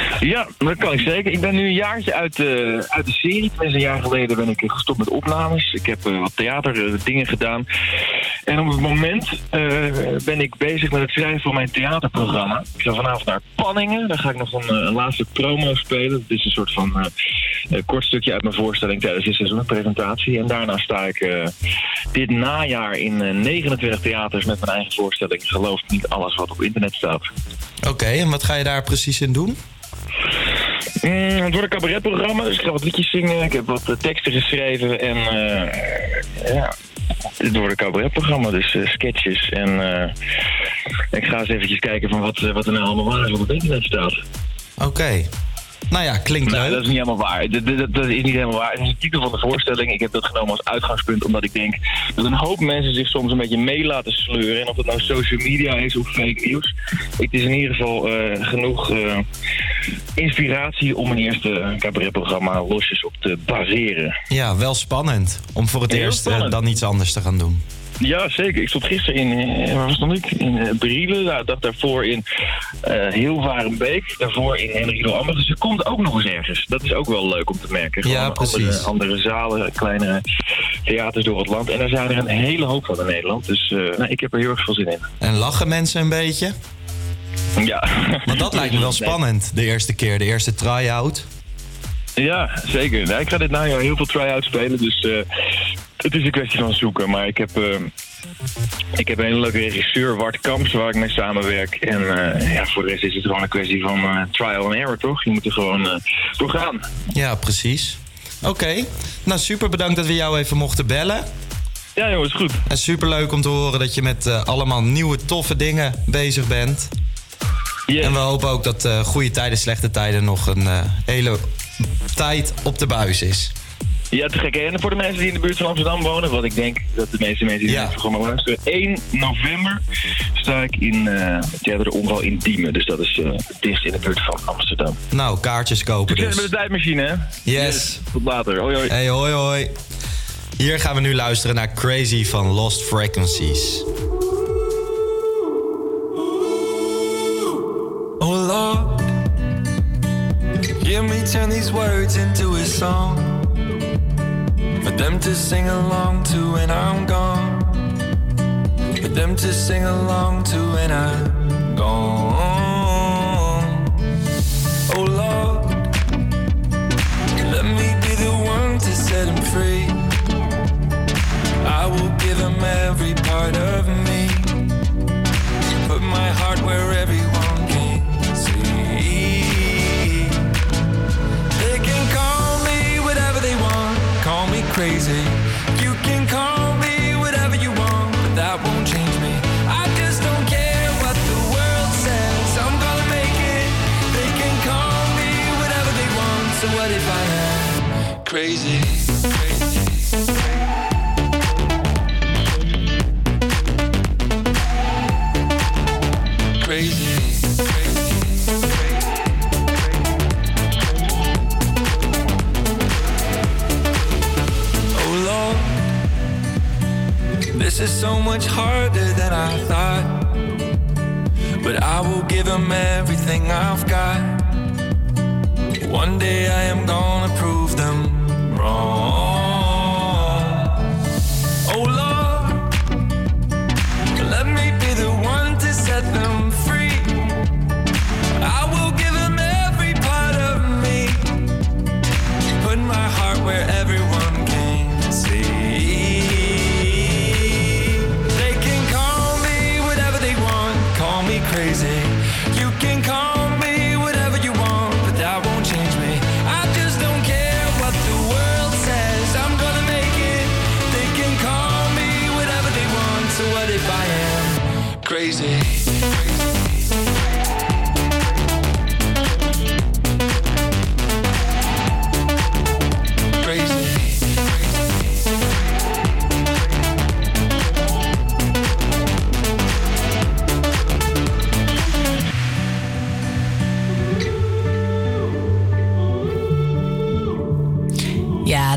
Ja, dat kan ik zeker. Ik ben nu een jaartje uit de, uit de serie. Tenminste, een jaar geleden ben ik gestopt met opnames. Ik heb eh, wat theaterdingen gedaan. En op het moment eh, ben ik bezig met het schrijven van mijn theaterprogramma. Ik ga vanavond naar Panningen. Daar ga ik nog een, eh, laatste promo spelen. Het is een soort van eh, eh, kort stukje uit mijn voorstelling tijdens dit seizoen, presentatie. En daarna sta ik eh, dit najaar in eh, 29 theaters met mijn eigen voorstelling. Geloof niet alles wat op internet staat. Oké, en wat ga je daar precies in doen? Mm, het wordt een cabaretprogramma, dus ik ga wat liedjes zingen. Ik heb wat eh, teksten geschreven en eh, ja, het wordt een cabaretprogramma, dus eh, sketches. En ik ga eens eventjes kijken van wat, wat er nou allemaal waar is op internet staat. Oké. Nou ja, klinkt Nou, leuk. dat is niet helemaal waar. Dat, dat, dat is niet helemaal waar. Het is de titel van de voorstelling. Ik heb dat genomen als uitgangspunt omdat ik denk dat een hoop mensen zich soms een beetje mee laten sleuren. En of het nou social media is of fake nieuws. Het is in ieder geval eh, genoeg eh, inspiratie om een eerste cabaretprogramma losjes op te baseren. Ja, wel spannend. Om voor het eerst eh, dan iets anders te gaan doen. Ja, zeker. Ik stond gisteren in, eh, waar nog niet? In uh, Brielen, daar, dag daarvoor in eh Hilvarenbeek, daarvoor in Henrico Amber. Dus er komt ook nog eens ergens. Dat is ook wel leuk om te merken. Ja, Gewoon precies. Andere, andere zalen, kleine theaters door het land. En daar zijn er een hele hoop van in Nederland. Dus eh, nou, ik heb er heel erg veel zin in. En lachen mensen een beetje? Ja. Want dat lijkt me wel spannend, de eerste keer, de eerste try-out. Ja, zeker. Nou, ik ga dit najaar heel veel try-outs spelen, dus eh, het is een kwestie van zoeken. Maar ik heb, eh, ik heb een hele leuke regisseur, Wart Kamps, waar ik mee samenwerk. En eh, ja, voor de rest is het gewoon een kwestie van eh, trial and error, toch? Je moet er gewoon door gaan. Ja, precies. Oké, nou super bedankt dat we jou even mochten bellen. Ja jongens, goed. En super leuk om te horen dat je met allemaal nieuwe toffe dingen bezig bent. En we hopen ook dat goede tijden, slechte tijden nog een hele tijd op de buis is. Ja, te gek. En voor de mensen die in de buurt van Amsterdam wonen, wat ik denk dat de meeste mensen die Ja. dit programma luisteren, 1 november sta ik in uh, het Theater de Omval in Diemen. Dus dat is eh, dicht in de buurt van Amsterdam. Nou, kaartjes kopen dus. met de tijdmachine, hè? Yes. Tot later. Hoi, hoi. Hey, hoi hoi. Hier gaan we nu luisteren naar Crazy van Lost Frequencies. Oh Lord, hear me turn these words into a song for them to sing along to when I'm gone. For them to sing along to when I'm gone. Oh Lord, let me be the one to set him free. I will give him every part of me. Put my heart where everyone crazy. You can call me whatever you want, but that won't change me. I just don't care what the world says. I'm gonna make it. They can call me whatever they want. So what if I am crazy? This is so much harder than I thought. But I will give them everything I've got. One day I am gonna prove them wrong.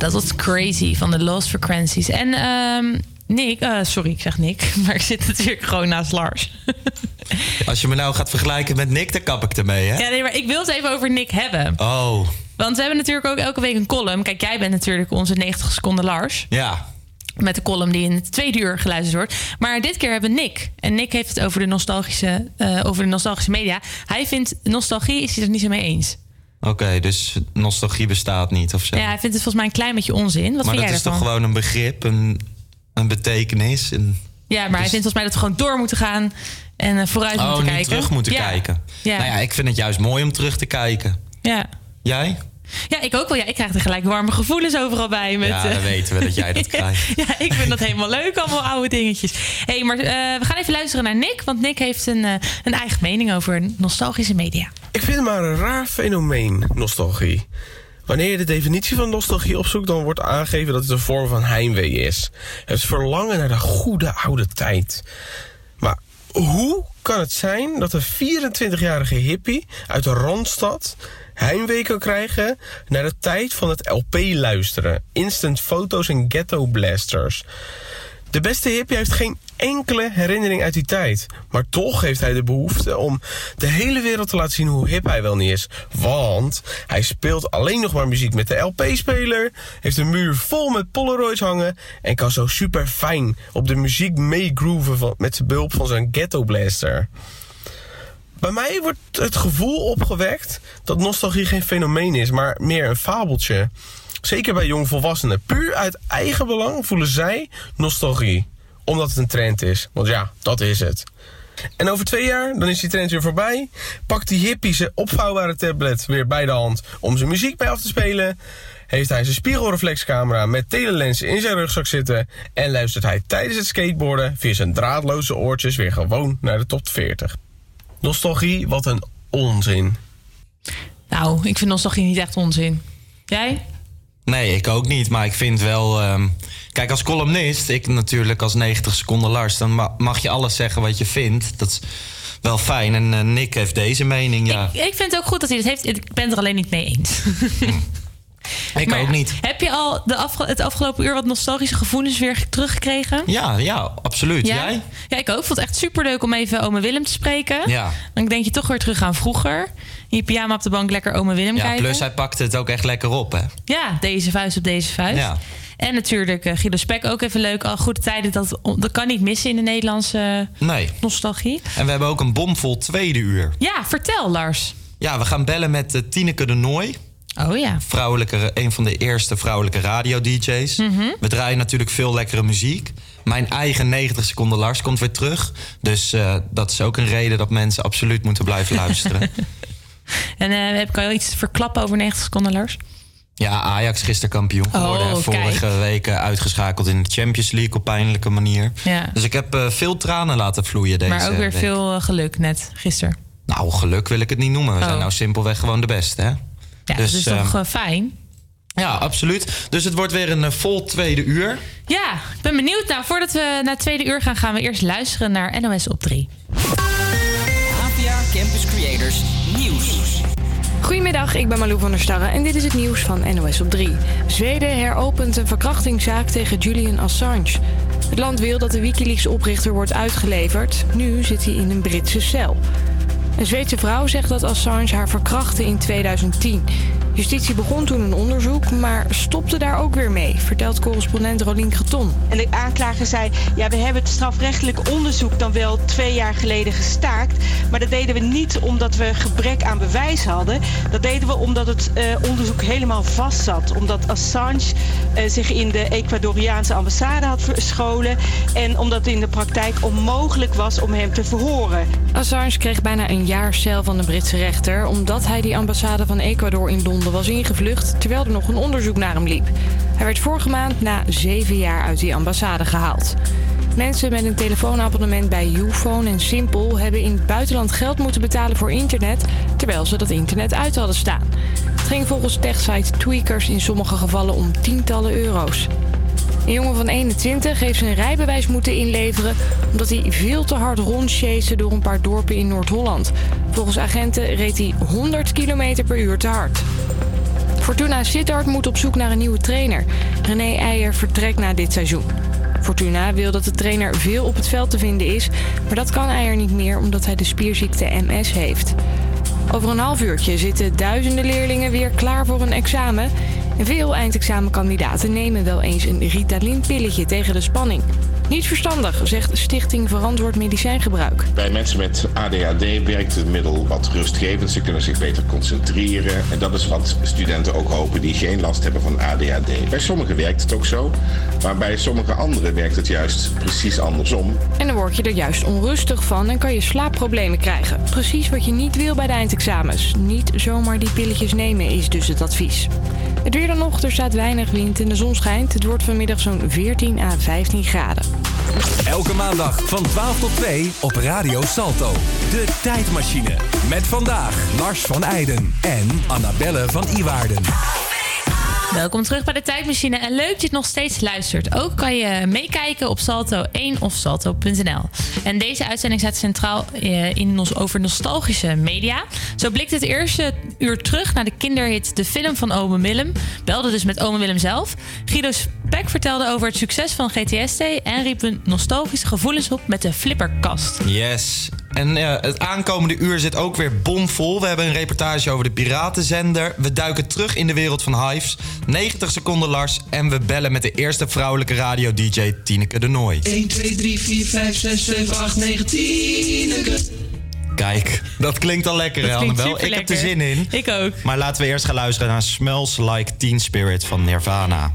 Dat was crazy van de Lost Frequencies. En ehm, Nick, eh, sorry, ik zeg Nick, maar ik zit natuurlijk gewoon naast Lars. Als je me nou gaat vergelijken met Nick, dan kap ik ermee, hè? Ja, nee, maar ik wil het even over Nick hebben. Oh, Want we hebben natuurlijk ook elke week een column. Kijk, jij bent natuurlijk onze 90 seconden Lars. ja. Met de column die in het tweede uur geluisterd wordt. Maar dit keer hebben we Nick. En Nick heeft het over de nostalgische, eh, over de nostalgische media. Hij vindt nostalgie is hij het er niet zo mee eens. Oké, dus nostalgie bestaat niet of zo. Ja, hij vindt het volgens mij een klein beetje onzin. Wat maar vind dat jij is toch gewoon een begrip, een, een betekenis. Een... Ja, maar hij vindt volgens mij dat we gewoon door moeten gaan. En eh, vooruit oh, moeten kijken. terug moeten Ja. kijken. Ja. Nou ja, ik vind het juist mooi om terug te kijken. Ja. Jij? Ja, ik ook wel. Ja, ik krijg er gelijk warme gevoelens overal bij. Met, Ja, eh, dan weten we dat jij dat krijgt. ja, ik vind dat helemaal leuk, allemaal oude dingetjes. hey, maar eh, we gaan even luisteren naar Nick. Want Nick heeft een, eh, een eigen mening over nostalgische media. Ik vind het maar een raar fenomeen, nostalgie. Wanneer je de definitie van nostalgie opzoekt, dan wordt aangegeven dat het een vorm van heimwee is. Het verlangen naar de goede oude tijd. Maar hoe kan het zijn dat een 24-jarige hippie uit de Randstad heimwee kan krijgen naar de tijd van het LP luisteren, instant foto's en ghetto blasters? De beste hippie heeft geen enkele herinnering uit die tijd. Maar toch heeft hij de behoefte om de hele wereld te laten zien hoe hip hij wel niet is. Want hij speelt alleen nog maar muziek met de LP-speler, heeft een muur vol met Polaroids hangen en kan zo super fijn op de muziek meegrooven van- met de behulp van zijn ghetto blaster. Bij mij wordt het gevoel opgewekt dat nostalgie geen fenomeen is, maar meer een fabeltje. Zeker bij jongvolwassenen. Puur uit eigen belang voelen zij nostalgie. Omdat het een trend is. Want ja, dat is het. En over twee jaar, dan is die trend weer voorbij. Pakt die hippie zijn opvouwbare tablet weer bij de hand om zijn muziek bij af te spelen. Heeft hij zijn spiegelreflexcamera met telelensen in zijn rugzak zitten. En luistert hij tijdens het skateboarden via zijn draadloze oortjes weer gewoon naar de top 40. Nostalgie, wat een onzin. Nou, ik vind nostalgie niet echt onzin. Jij? Nee, ik ook niet. Maar ik vind wel... ehm, kijk, als columnist, ik natuurlijk als 90 seconden Lars... dan ma- mag je alles zeggen wat je vindt. Dat is wel fijn. En eh, Nick heeft deze mening, ja. Ik vind het ook goed dat hij dat heeft. Ik ben het er alleen niet mee eens. Ik Maar ook niet. Heb je al de afge- het afgelopen uur wat nostalgische gevoelens weer teruggekregen? Ja, ja, absoluut. Ja? Jij? Ja, ik ook. Ik vond het echt superleuk om even ome Willem te spreken. Ja. Dan denk je toch weer terug aan vroeger. In je pyjama op de bank lekker ome Willem Ja, kijken. plus hij pakte het ook echt lekker op, hè? Ja, deze vuist op deze vuist. Ja. En natuurlijk eh, Guido Spek ook even leuk. Al goede tijden, dat, dat kan niet missen in de Nederlandse Nee. nostalgie. En we hebben ook een bomvol tweede uur. Ja, vertel Lars. Ja, we gaan bellen met uh, Tineke de Nooi. Oh ja. Vrouwelijke, een van de eerste vrouwelijke radio-dj's. Mhm. We draaien natuurlijk veel lekkere muziek. Mijn eigen 90 seconden Lars komt weer terug. Dus eh, dat is ook een reden dat mensen absoluut moeten blijven luisteren. En eh, heb ik al iets te verklappen over 90 seconden Lars? ja, Ajax gisteren kampioen geworden. Oh, vorige kijk. week uitgeschakeld in de Champions League op pijnlijke manier. Ja. Dus ik heb eh, veel tranen laten vloeien deze maar ook weer week. veel geluk net, gisteren. Nou, geluk wil ik het niet noemen. We Oh. zijn nou simpelweg gewoon de beste, hè? Ja, Dus, dat is ehm, toch eh, fijn? Ja, absoluut. Dus het wordt weer een eh, vol tweede uur. Ja, ik ben benieuwd. Nou, voordat we naar het tweede uur gaan, gaan we eerst luisteren naar NOS op 3. APA Campus Creators Nieuws. Goedemiddag, ik ben Malou van der Starre en dit is het nieuws van NOS op 3. Zweden heropent een verkrachtingszaak tegen Julian Assange. Het land wil dat de Wikileaks-oprichter wordt uitgeleverd. Nu zit hij in een Britse cel. Een Zweedse vrouw zegt dat Assange haar verkrachtte in 2010. Justitie begon toen een onderzoek, maar stopte daar ook weer mee, vertelt correspondent Rolien Kreton. En de aanklager zei, ja, we hebben het strafrechtelijk onderzoek dan wel twee jaar geleden gestaakt. Maar dat deden we niet omdat we gebrek aan bewijs hadden. Dat deden we omdat het eh, onderzoek helemaal vast zat. Omdat Assange eh, zich in de Ecuadoriaanse ambassade had verscholen. En omdat het in de praktijk onmogelijk was om hem te verhoren. Assange kreeg bijna een jaar cel van de Britse rechter... omdat hij die ambassade van Ecuador in Londen was ingevlucht... terwijl er nog een onderzoek naar hem liep. Hij werd vorige maand na zeven jaar uit die ambassade gehaald. Mensen met een telefoonabonnement bij Ufone en Simpel... hebben in het buitenland geld moeten betalen voor internet... terwijl ze dat internet uit hadden staan. Het ging volgens techsite Tweakers in sommige gevallen om tientallen euro's. Een jongen van 21 heeft zijn rijbewijs moeten inleveren omdat hij veel te hard rondchaste door een paar dorpen in Noord-Holland. Volgens agenten reed hij 100 km per uur te hard. Fortuna Sittard moet op zoek naar een nieuwe trainer. René Eijer vertrekt na dit seizoen. Fortuna wil dat de trainer veel op het veld te vinden is, maar dat kan Eijer niet meer omdat hij de spierziekte MS heeft. Over een half uurtje zitten duizenden leerlingen weer klaar voor een examen. En veel eindexamenkandidaten nemen wel eens een Ritalin-pilletje tegen de spanning. Niet verstandig, zegt Stichting Verantwoord Medicijngebruik. Bij mensen met ADHD werkt het middel wat rustgevend. Ze kunnen zich beter concentreren. En dat is wat studenten ook hopen die geen last hebben van ADHD. Bij sommigen werkt het ook zo. Maar bij sommige anderen werkt het juist precies andersom. En dan word je er juist onrustig van en kan je slaapproblemen krijgen. Precies wat je niet wil bij de eindexamens. Niet zomaar die pilletjes nemen is dus het advies. Het weer dan nog, er staat weinig wind en de zon schijnt. Het wordt vanmiddag zo'n 14 à 15 graden. Elke maandag van 12 tot 2 op Radio Salto. De tijdmachine. Met vandaag Lars van Eijden en Annabelle van Iwaarden. Welkom terug bij de Tijdmachine en leuk dat je het nog steeds luistert. Ook kan je meekijken op Salto1 of Salto.nl. En deze uitzending staat centraal eh, in nos over nostalgische media. Zo blikt het eerste uur terug naar de kinderhit De Film van Ome Willem. Belde dus met Ome Willem zelf. Guido Spek vertelde over het succes van GTST en riep een nostalgische gevoelens op met de flipperkast. Yes. En het aankomende uur zit ook weer bomvol. We hebben een reportage over de Piratenzender. We duiken terug in de wereld van Hives. 90 seconden Lars. En we bellen met de eerste vrouwelijke radio-dj Tineke de Nooi. 1, 2, 3, 4, 5, 6, 7, 8, 9, 10. Kijk, dat klinkt al lekker, Dat hè, klinkt Annabel? Ik heb er zin in. Ik ook. Maar laten we eerst gaan luisteren naar Smells Like Teen Spirit van Nirvana.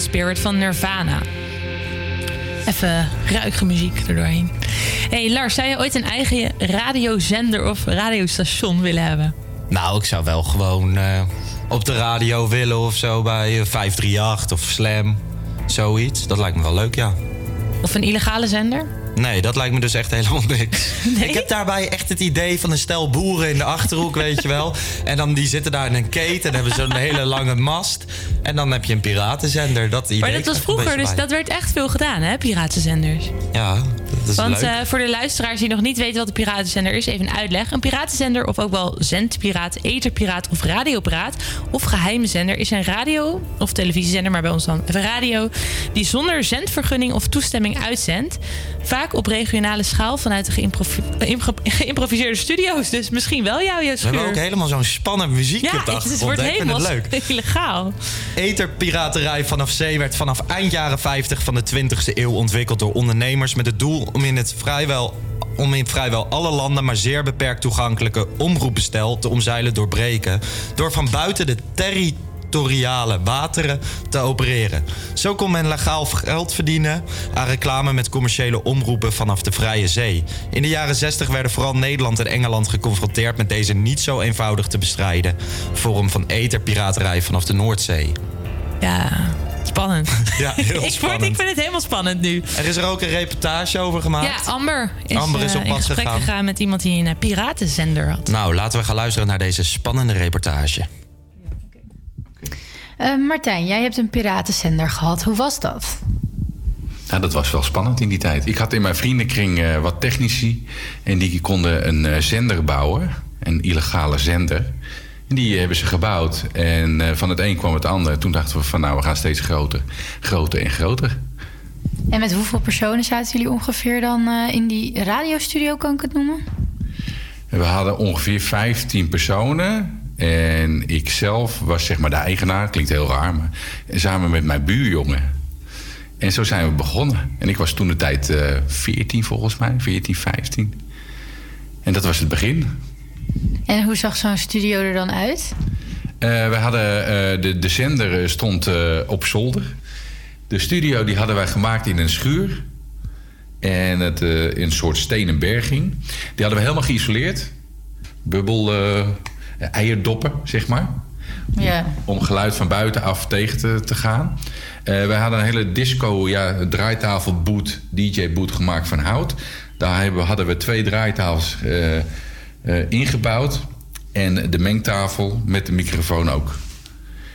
Spirit van Nirvana. Even ruige muziek erdoorheen. hey Lars, zou je ooit een eigen radiozender of radiostation willen hebben? Nou, ik zou wel gewoon eh, op de radio willen of zo bij eh, 538 of Slam. Zoiets. Dat lijkt me wel leuk, ja. Of een illegale zender? Nee, dat lijkt me dus echt helemaal niks. Ik heb daarbij echt het idee van een stel boeren in de achterhoek, weet je wel. En dan die zitten daar in een keten en hebben zo'n hele lange mast. En dan heb je een piratenzender. Dat idee Maar dat was vroeger, dus bij. dat werd echt veel gedaan, hè, piratenzenders. Ja, Want eh, voor de luisteraars die nog niet weten wat een piratenzender is, even een uitleg. Een piratenzender, of ook wel zendpiraat, etherpiraat of radiopiraat, of geheime zender, is een radio- of televisiezender, maar bij ons dan even radio, die zonder zendvergunning of toestemming uitzendt. Vaak op regionale schaal vanuit de geïmprovi- geïmproviseerde studio's. Dus misschien wel jou, We Jesper. hebben ook helemaal zo'n spannend muziekje ja, op de het, wordt helemaal leuk. illegaal. Etherpiraterij vanaf zee werd vanaf eind jaren 50 van de 20e eeuw ontwikkeld door ondernemers met het doel om in het vrijwel om in vrijwel alle landen maar zeer beperkt toegankelijke omroepbestel te omzeilen doorbreken door van buiten de territoriale wateren te opereren. Zo kon men legaal geld verdienen aan reclame met commerciële omroepen vanaf de vrije zee. In de jaren 60 werden vooral Nederland en Engeland geconfronteerd met deze niet zo eenvoudig te bestrijden vorm van etherpiraterij vanaf de Noordzee. Ja, spannend. Ja, heel ik, word- spannend. ik vind het helemaal spannend nu. Er is er ook een reportage over gemaakt. Ja, Amber is, Amber is eh, op in pad gesprek gegaan. gegaan met iemand die een eh, piratenzender had. Nou, laten we gaan luisteren naar deze spannende reportage. Eh, Martijn, jij hebt een piratenzender gehad. Hoe was dat? Ja, dat was wel spannend in die tijd. Ik had in mijn vriendenkring eh, wat technici. En die konden een eh, zender bouwen. Een illegale zender. En die hebben ze gebouwd. En eh, van het een kwam het ander. Toen dachten we van nou, we gaan steeds groter. Groter en groter. En met hoeveel personen zaten jullie ongeveer dan eh, in die radiostudio, kan ik het noemen? En we hadden ongeveer 15 personen. En ik zelf was zeg maar de eigenaar. Klinkt heel raar, maar samen met mijn buurjongen. En zo zijn we begonnen. En ik was toen de tijd eh 14 volgens mij, 14, 15. En dat was het begin. En hoe zag zo'n studio er dan uit? Eh, we hadden, eh, de, de zender eh, stond op zolder. De studio die hadden wij gemaakt in een schuur. En het, in een soort stenen berging. Die hadden we helemaal geïsoleerd. Bubbel, eierdoppen, zeg maar. Ja. Om geluid van buitenaf tegen te, te gaan. Wij hadden een hele disco, ja, draaitafel boot, DJ boot gemaakt van hout. Daar hebben, hadden we twee draaitafels ingebouwd. En de mengtafel met de microfoon ook.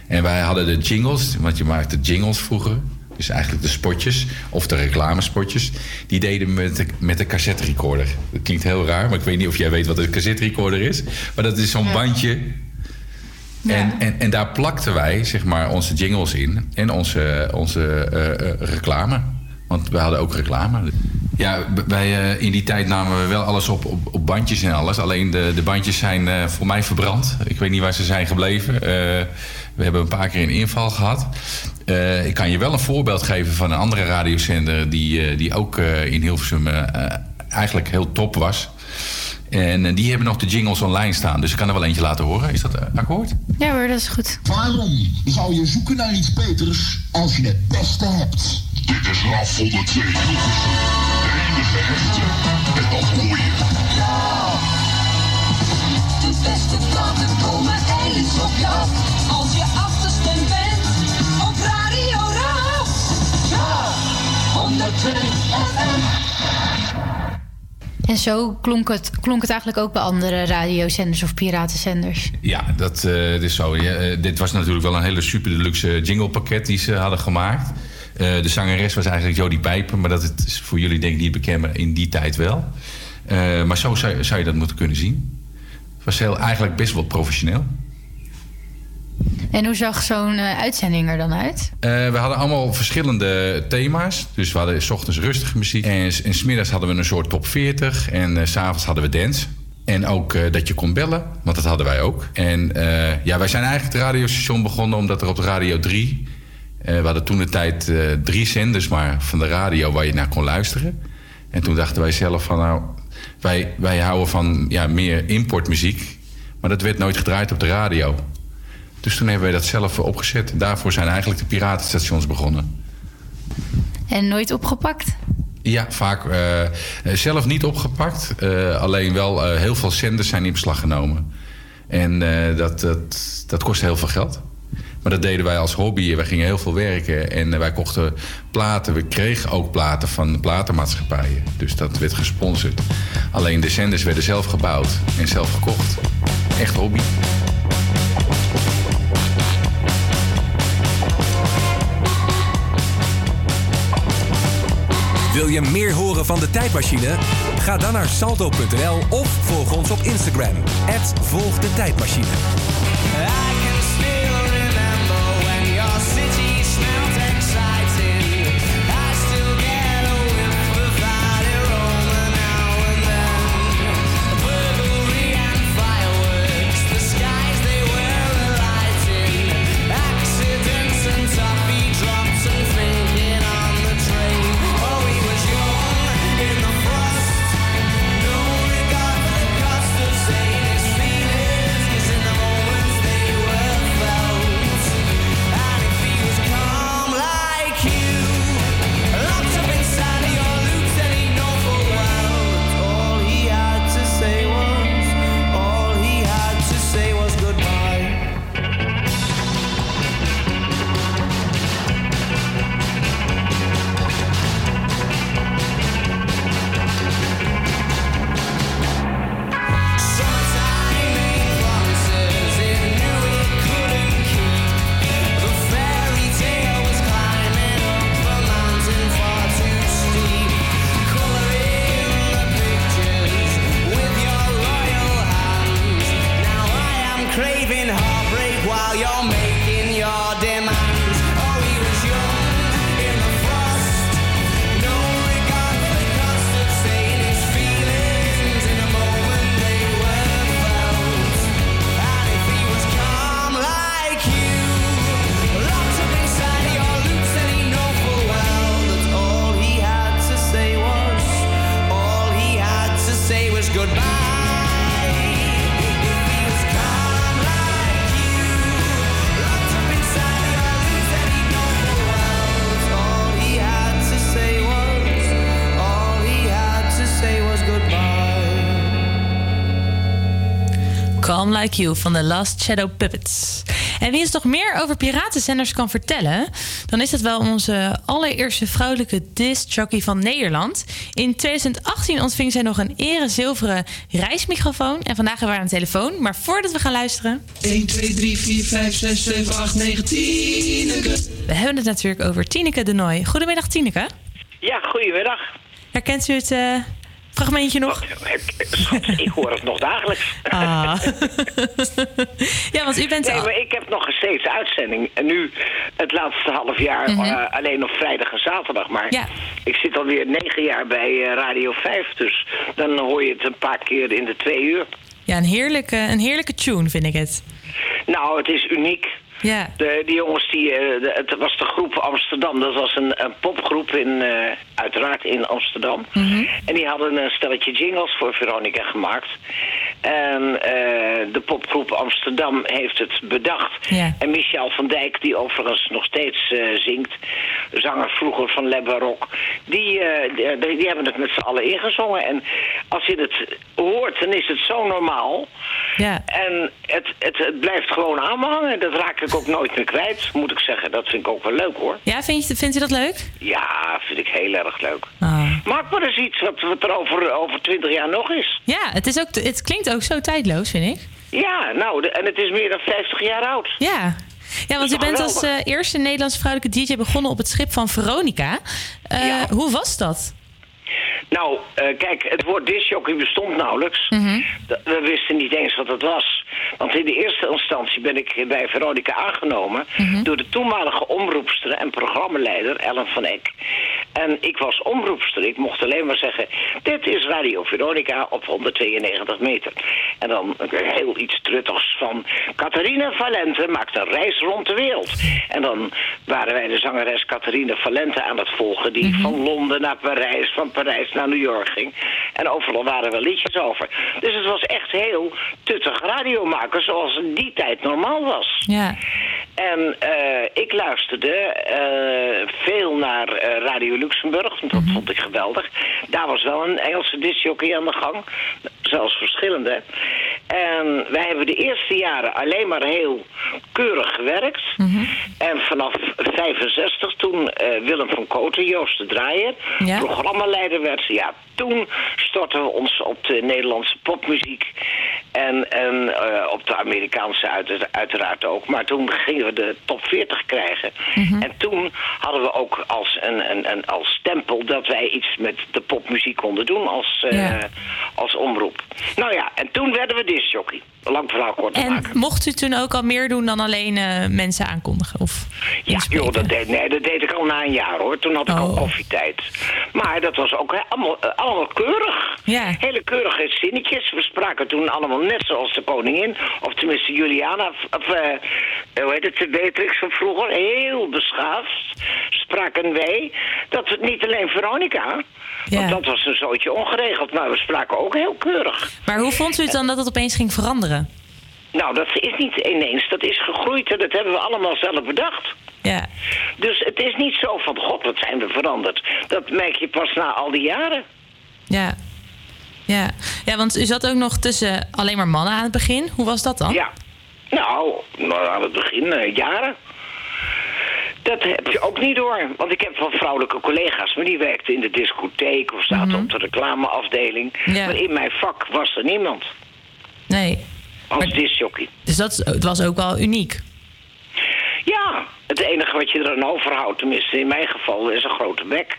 En wij hadden de jingles, want je maakte jingles vroeger. Dus eigenlijk de spotjes, of de reclamespotjes. Die deden we met de, met de cassette recorder. Dat klinkt heel raar, maar ik weet niet of jij weet wat een cassette recorder is. Maar dat is zo'n bandje en, en, en daar plakten wij zeg maar, onze jingles in en onze, onze eh, eh, reclame. Want we hadden ook reclame. Ja, wij, eh, in die tijd namen we wel alles op, op, op bandjes en alles. Alleen de, de bandjes zijn eh, voor mij verbrand. Ik weet niet waar ze zijn gebleven. Eh, we hebben een paar keer een inval gehad. Eh, ik kan je wel een voorbeeld geven van een andere radiozender... die, eh, die ook eh, in Hilversum eigenlijk heel top was. En die hebben nog de jingles online staan. Dus ik kan er wel eentje laten horen. Is dat akkoord? Ja hoor, dat is goed. Waarom zou je zoeken naar iets beters als je het beste hebt? Dit is RAF 102 Hilversum. En op. Als je achterstand bent op Radio Raas. Ja, 102 FM. En zo klonk het, klonk het eigenlijk ook bij andere radiozenders of piratenzenders. Ja, dat, eh, is zo. Eh, dit was natuurlijk wel een hele super deluxe jinglepakket die ze hadden gemaakt. Eh, de zangeres was eigenlijk Jodie Pijper, maar dat is voor jullie denk ik niet bekend, maar in die tijd wel. Eh, maar zo zou, zou je dat moeten kunnen zien. Het was heel, eigenlijk best wel professioneel. En hoe zag zo'n eh, uitzending er dan uit? We hadden allemaal verschillende thema's. Dus we hadden s ochtends rustige muziek. En, s- en smiddags hadden we een soort top 40. En s s'avonds hadden we dance. En ook dat je kon bellen, want dat hadden wij ook. En ja, wij zijn eigenlijk het radiostation begonnen omdat er op de Radio 3... eh, we hadden toen de tijd eh, drie zenders maar van de radio waar je naar kon luisteren. En toen dachten wij zelf van nou, wij, wij houden van ja, meer importmuziek. Maar dat werd nooit gedraaid op de radio. Dus toen hebben wij dat zelf opgezet. Daarvoor zijn eigenlijk de piratenstations begonnen. En nooit opgepakt? Ja, vaak eh, zelf niet opgepakt. alleen wel heel veel zenders zijn in beslag genomen. En dat, dat, dat kostte heel veel geld. Maar dat deden wij als hobby. Wij gingen heel veel werken. En wij kochten platen. We kregen ook platen van platenmaatschappijen. Dus dat werd gesponsord. Alleen de zenders werden zelf gebouwd en zelf gekocht. Echt hobby. Wil je meer horen van de tijdmachine? Ga dan naar salto.nl of volg ons op Instagram. Volg Like You van The Last Shadow Puppets. En wie ons nog meer over piratenzenders kan vertellen... dan is dat wel onze allereerste vrouwelijke discjockey van Nederland. In 2018 ontving zij nog een ere zilveren reismicrofoon... en vandaag hebben we haar aan de telefoon. Maar voordat we gaan luisteren... 1, 2, 3, 4, 5, 6, 7, 8, 9, 10. We hebben het natuurlijk over Tineke de Nooi. Goedemiddag Tineke. Ja, goedemiddag. Herkent u het eh, fragmentje nog? Schat, ik hoor het nog dagelijks. Ah. ja, want u bent... Nee, maar ik heb nog steeds uitzending. En nu het laatste half jaar Mhm. eh, alleen nog vrijdag en zaterdag. Maar ik zit alweer negen jaar bij eh, Radio 5. Dus dan hoor je het een paar keer in de twee uur. Ja, een heerlijke, een heerlijke tune vind ik het. Nou, het is uniek. Ja. De, die jongens, die, eh, de- het was de groep Amsterdam. Dat was een, een popgroep, in, eh, uiteraard in Amsterdam. En die hadden een stelletje jingles voor Veronica gemaakt. En eh, de popgroep Amsterdam heeft het bedacht. Ja. En Michel van Dijk, die overigens nog steeds zingt, zanger vroeger van Le Baroque, die, die, die hebben het met z'n allen ingezongen. En als je het hoort, dan is het zo normaal. Ja. En het, het, het blijft gewoon aanhangen. Dat raak ik ook nooit meer kwijt, moet ik zeggen. Dat vind ik ook wel leuk hoor. Ja, vind je, vindt u dat leuk? Ja, vind ik heel erg leuk. Ah. Maak maar eens iets wat, wat er over, over 20 jaar nog is. Ja, het, is ook, het klinkt ook zo tijdloos, vind ik. Ja, nou, de- en het is meer dan 50 jaar oud. Ja. Ja, want u toch bent als eh, eerste Nederlandse vrouwelijke DJ begonnen op het schip van Veronica. Eh, Hoe was dat? Nou, eh, kijk, het woord discjockey bestond nauwelijks. D- We wisten niet eens wat het was. Want in de eerste instantie ben ik bij Veronica aangenomen... door de toenmalige omroepster en programmaleider Ellen van Eck. En ik was omroepster. Ik mocht alleen maar zeggen... dit is Radio Veronica op 192 meter. En dan heel iets truttigs van... Catharina Valente maakt een reis rond de wereld. En dan waren wij de zangeres Catharina Valente aan het volgen... die van Londen naar Parijs, van Parijs naar naar New York ging. En overal waren wel liedjes over. Dus het was echt heel tuttig radiomaken zoals in die tijd normaal was. Ja. En eh, ik luisterde eh, veel naar eh, Radio Luxemburg. Dat Mhm. vond ik geweldig. Daar was wel een Engelse discjockey aan de gang. Zelfs verschillende. En wij hebben de eerste jaren alleen maar heel keurig gewerkt. Mhm. En vanaf 65, toen Willem van Koten, Joost de Draaier, Ja. programmaleider werd, ja, toen stortten we ons op de Nederlandse popmuziek. En, en eh, op de Amerikaanse uit, uiteraard ook. Maar toen gingen we de top 40 krijgen. Mhm. En toen hadden we ook als, een, een, een, als stempel dat wij iets met de popmuziek konden doen als, eh, Ja. als omroep. Nou ja, en toen werden we discjockey. Lang verhaal kort En maken. mocht u toen ook al meer doen dan alleen eh, mensen aankondigen? Of Ja, joh, dat deed, nee, dat deed ik al na een jaar hoor. Toen had ik Oh. al koffietijd. Maar dat was ook allemaal, eh, allemaal keurig. Ja. Hele keurige zinnetjes. We spraken toen allemaal net zoals de koningin. Of tenminste Juliana. Of, eh, hoe heet het? De Beatrix van vroeger. Heel beschaafd spraken wij. Dat niet alleen Veronica. Want dat was een zootje ongeregeld. Maar we spraken ook heel keurig. Maar hoe vond u het dan dat het opeens ging veranderen? Nou, dat is niet ineens. Dat is gegroeid en dat hebben we allemaal zelf bedacht. Ja. Dus het is niet zo van, god, wat zijn we veranderd. Dat merk je pas na al die jaren. Ja. Ja. ja, want u zat ook nog tussen alleen maar mannen aan het begin. Hoe was dat dan? Ja. Nou, nou aan het begin, eh, jaren. Dat heb je ook niet door. Want ik heb wel vrouwelijke collega's, maar die werkten in de discotheek of zaten op de reclameafdeling. Mhm. Ja. Maar in mijn vak was er niemand Nee. als discjockey. Dus dat het was ook wel uniek. Ja, het enige wat je er aan overhoudt, tenminste in mijn geval, is een grote bek.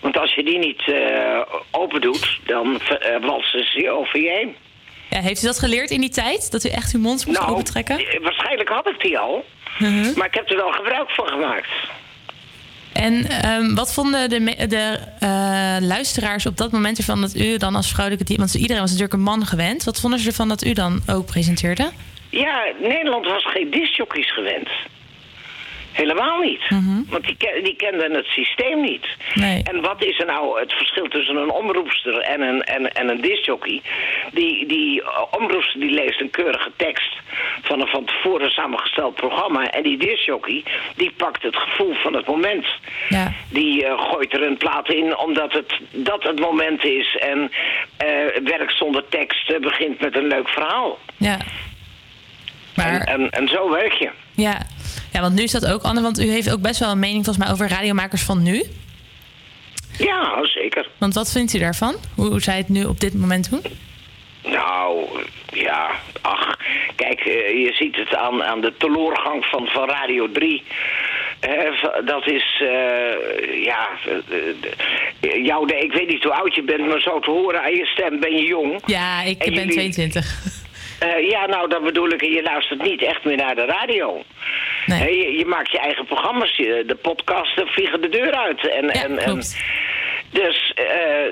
Want als je die niet eh, open doet, dan uh, walsen ze je over je heen. Ja, heeft u dat geleerd in die tijd? Dat u echt uw mond moest Nou, opentrekken? eh, waarschijnlijk had ik die al. Mhm. Maar ik heb er wel gebruik van gemaakt. En ehm, wat vonden de, de eh, luisteraars op dat moment ervan dat u dan als vrouwelijke team... Want iedereen was natuurlijk een man gewend. Wat vonden ze ervan dat u dan ook presenteerde? Ja, Nederland was geen discjockeys gewend. Helemaal niet. Want die, die kenden het systeem niet. Nee. En wat is er nou het verschil tussen een omroepster en een, en, en een discjockey? Die, die eh, omroepster die leest een keurige tekst van een van tevoren samengesteld programma. En die discjockey die pakt het gevoel van het moment. Ja. Die eh, gooit er een plaat in omdat het, dat het moment is. En eh werkt zonder tekst begint met een leuk verhaal. Ja. En, en, en zo werk je. Ja. Ja, want nu is dat ook anders. Want u heeft ook best wel een mening volgens mij over radiomakers van nu. Ja, zeker. Want wat vindt u daarvan? Hoe, zij het nu op dit moment doen? Nou, ja, ach, kijk, eh, je ziet het aan, aan de teloorgang van, van Radio 3. Eh, v- dat is, eh, ja, jou, ik weet niet hoe oud je bent, maar zo te horen aan je stem ben je jong. Ja, ik En ben jullie- 22. Eh, ja, nou, dat bedoel ik, je luistert niet echt meer naar de radio. Hè, je, je maakt je eigen programma's, je- de podcasten vliegen de deur uit. En, en, en, dus eh,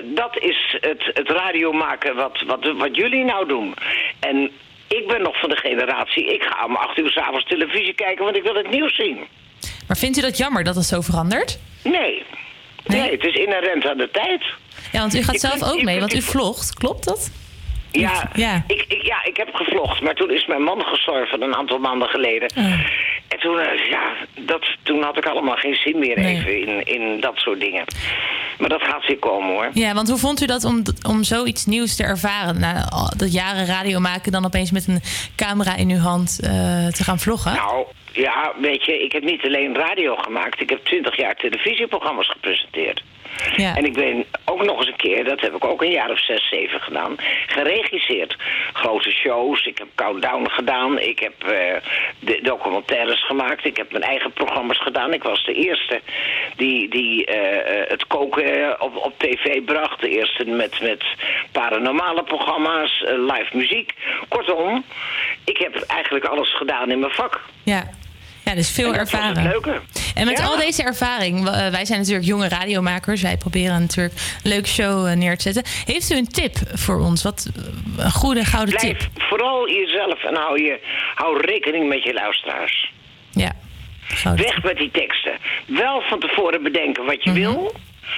dat is het, het radio maken wat, wat, wat jullie nou doen. En ik ben nog van de generatie, ik ga om acht uur s'avonds televisie kijken, want ik wil het nieuws zien. Maar vindt u dat jammer dat het zo verandert? Nee. Nee, het is inherent aan de tijd. Ja, want u gaat zelf ook mee, want u vlogt. Klopt dat? Ja, Ja. Ik, ik, ja, ik heb gevlogd, maar toen is mijn man gestorven een aantal maanden geleden. En toen, eh, ja, dat, toen had ik allemaal geen zin meer Nee. even in, in dat soort dingen. Maar dat gaat weer komen hoor. Ja, want hoe vond u dat om, om zoiets nieuws te ervaren? Na dat jaren radio maken, dan opeens met een camera in uw hand eh, te gaan vloggen? Nou, ja, weet je, ik heb niet alleen radio gemaakt. Ik heb twintig jaar televisieprogramma's gepresenteerd. Ja. En ik ben ook nog eens een keer, dat heb ik ook een jaar of zes, zeven gedaan, geregisseerd. Grote shows, ik heb Countdown gedaan, ik heb eh, de documentaires gemaakt, ik heb mijn eigen programma's gedaan. Ik was de eerste die, die eh, eh, het koken op, op tv bracht. De eerste met, met paranormale programma's, live muziek. Kortom, ik heb eigenlijk alles gedaan in mijn vak. Ja. Ja, dus veel leuke. En met Ja. al deze ervaring, eh, wij zijn natuurlijk jonge radiomakers. Wij proberen natuurlijk een leuke show eh, neer te zetten. Heeft u een tip voor ons? Wat, eh, een goede gouden Blijf tip? vooral jezelf en hou, je, hou rekening met je luisteraars. Ja. Weg met die teksten. Wel van tevoren bedenken wat je wil.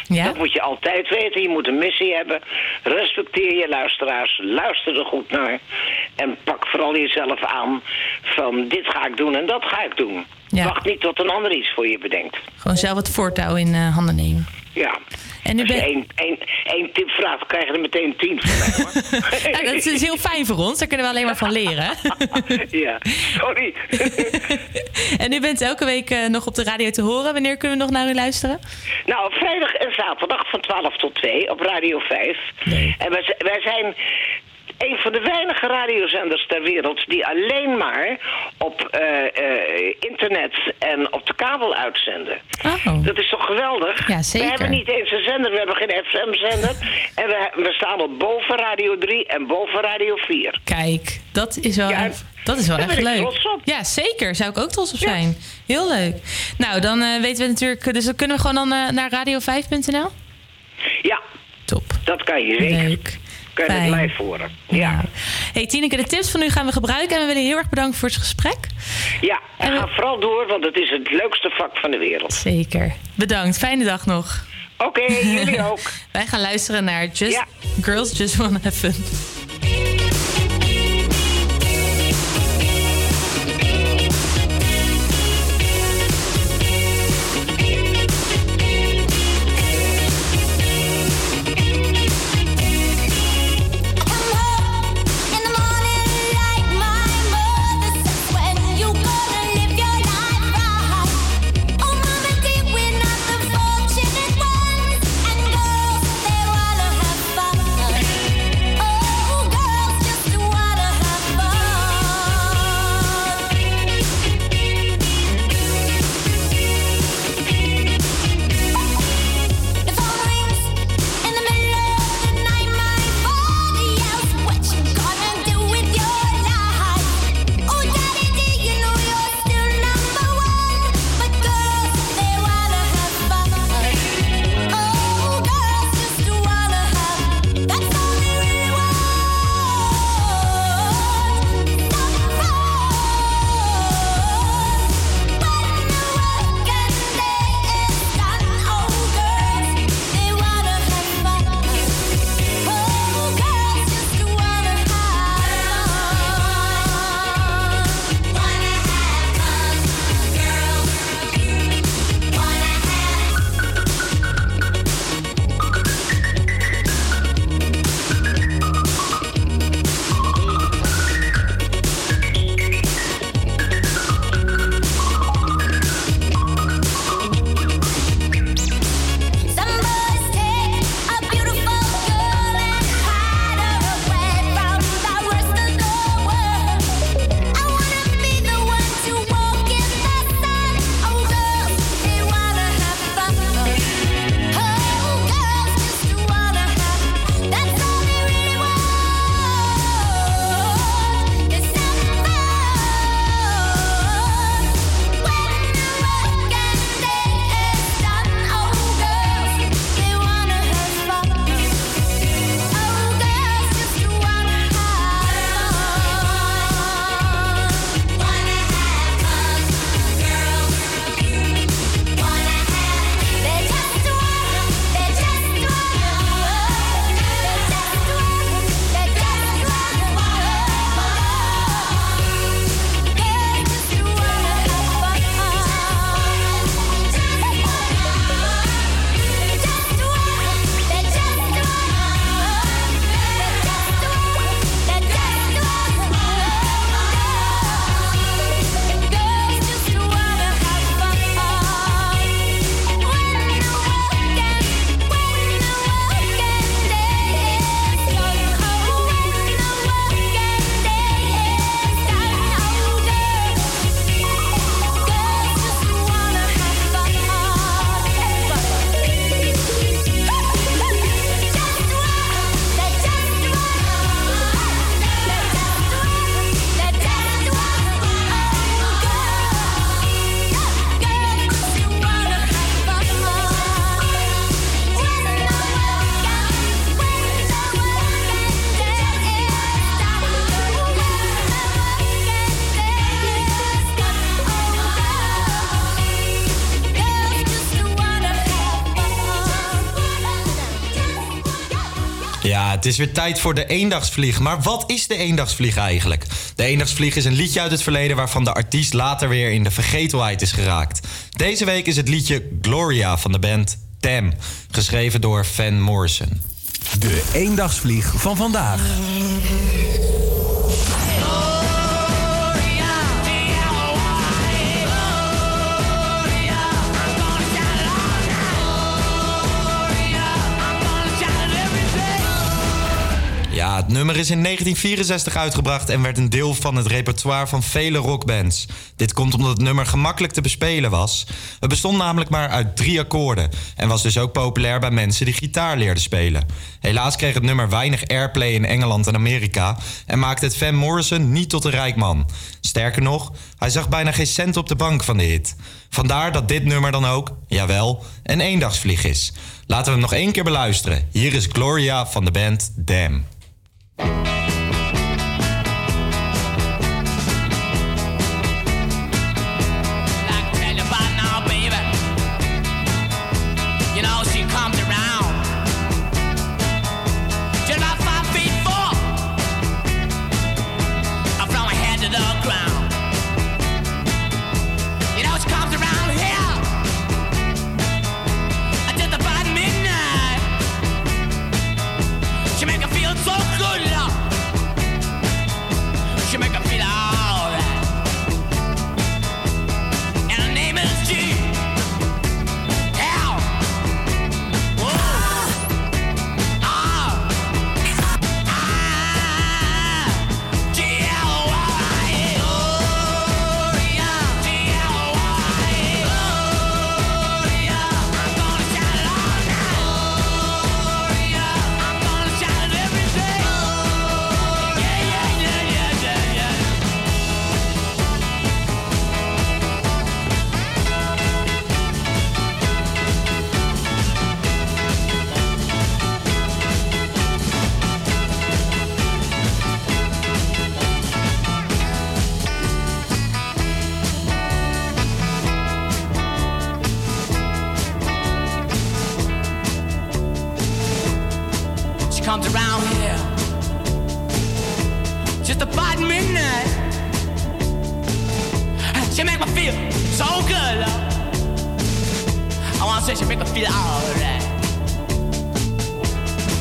Dat moet je altijd weten. Je moet een missie hebben. Respecteer je luisteraars. Luister er goed naar. En pak vooral jezelf aan van dit ga ik doen en dat ga ik doen. Ja. Wacht niet tot een ander iets voor je bedenkt. Gewoon zelf het voortouw in eh, handen nemen. Ja. En nu Als je ben- één, één, één tip vraagt, krijg je er meteen tien van mij. hoor. Ja, dat is heel fijn voor ons. Daar kunnen we alleen maar van leren. ja, sorry. en u bent elke week eh, nog op de radio te horen. Wanneer kunnen we nog naar u luisteren? Nou, vrijdag en zaterdag van 12 tot 2 op Radio 5. En wij, wij zijn een van de weinige radiozenders ter wereld die alleen maar op eh, eh, internet en op de kabel uitzenden. Dat is toch geweldig? Ja, zeker. We hebben niet eens een zender, we hebben geen FM-zender. en we, we staan op boven Radio 3 en boven Radio 4. Kijk, dat is wel, dat is wel echt ben ik leuk. trots op. Ja, zeker. Zou ik ook trots op zijn. Heel leuk. Nou, dan eh, weten we natuurlijk... Dus dan kunnen we gewoon dan naar radio5.nl? Ja. Top. Dat kan je zeker. Leuk. Het Fijn. live horen. Ja. Hey Tineke, de tips van u gaan we gebruiken. En we willen heel erg bedanken voor het gesprek. Ja, en ga vooral door, want het is het leukste vak van de wereld. Zeker. Bedankt. Fijne dag nog. Oké, jullie ook. Wij gaan luisteren naar Just Girls Just Wanna Have Fun. Het is weer tijd voor de eendagsvlieg. Maar wat is de eendagsvlieg eigenlijk? De eendagsvlieg is een liedje uit het verleden waarvan de artiest later weer in de vergetelheid is geraakt. Deze week is het liedje Gloria van de band Tam, geschreven door Van Morrison. De eendagsvlieg van vandaag. Het nummer is in 1964 uitgebracht en werd een deel van het repertoire van vele rockbands. Dit komt omdat het nummer gemakkelijk te bespelen was. Het bestond namelijk maar uit drie akkoorden en was dus ook populair bij mensen die gitaar leerden spelen. Helaas kreeg het nummer weinig airplay in Engeland en Amerika en maakte het Van Morrison niet tot een rijk man. Sterker nog, hij zag bijna geen cent op de bank van de hit. Vandaar dat dit nummer dan ook, jawel, een eendagsvlieg is. Laten we hem nog één keer beluisteren. Hier is Gloria van de band Damn. you comes around here just about midnight. She make me feel so good, love. I wanna say she make me feel alright.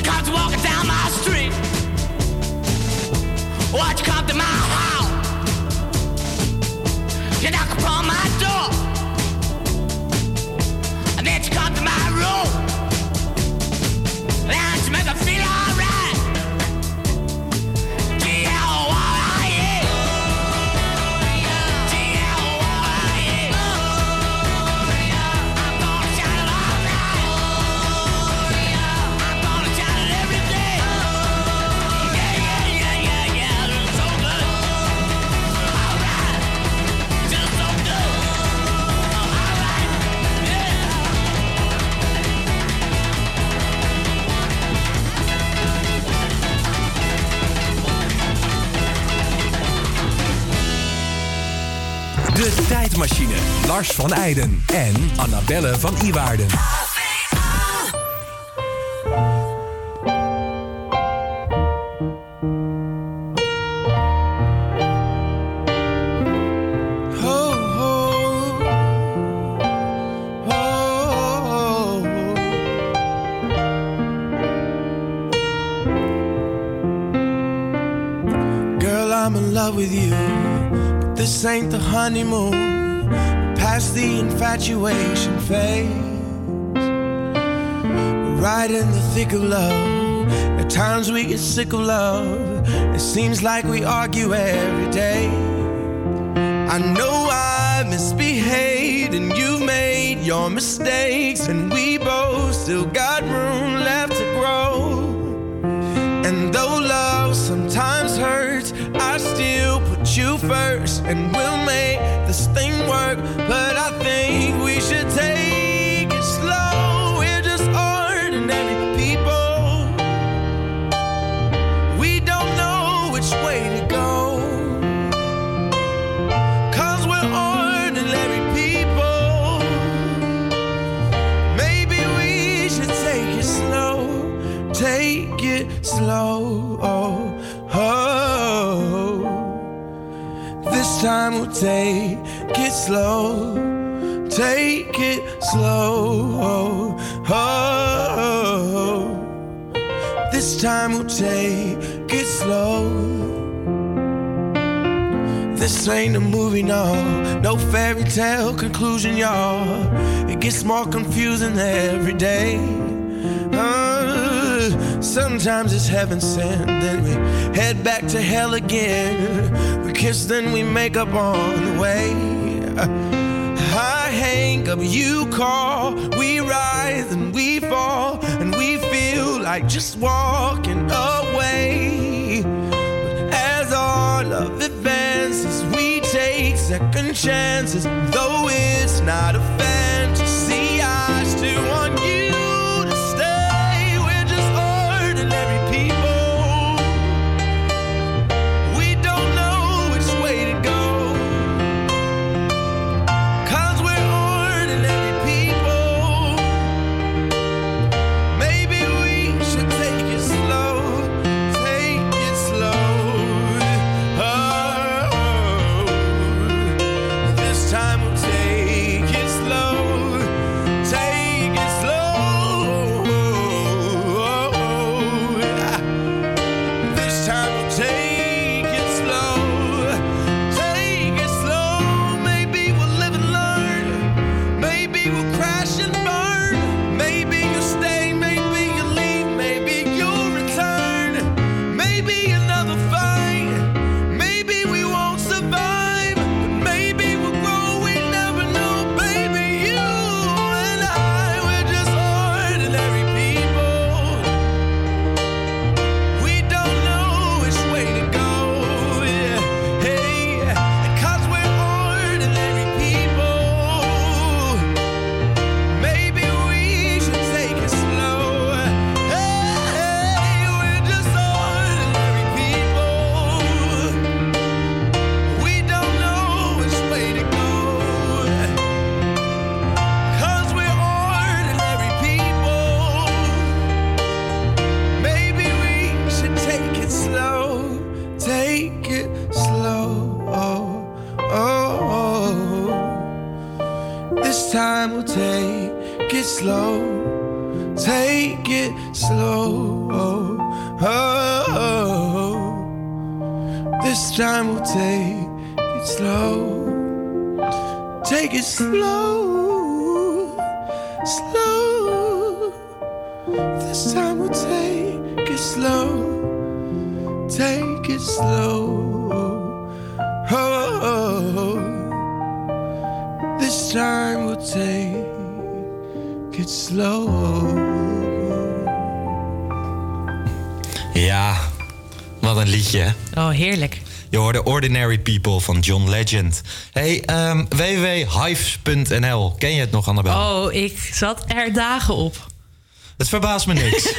Comes walking down my street. Watch you come to my house. You knock upon my door. And then she come to my room. And she tijdmachine. Lars van Eijden en Annabelle van Iwaarden. Ho, infatuation We're right in the thick of love. At times we get sick of love. It seems like we argue every day. I know I misbehaved and you've made your mistakes, and we both still got room first, and we'll make this thing work. But I think we should take time we'll take it slow. Take it slow. Oh, This time we'll take it slow. This ain't a movie, no. No fairy tale conclusion, y'all. It gets more confusing every day. Uh, sometimes it's heaven sent, then we head back to hell again. Kiss, then we make up on the way. I hang up, you call, we rise and we fall, and we feel like just walking away. But as our love advances, we take second chances, though it's not a fantasy. I still want you van John Legend. Hey, ehm www.hives.nl. Ken je het nog, Annabel? Oh, ik zat er dagen op. Het verbaast me niks.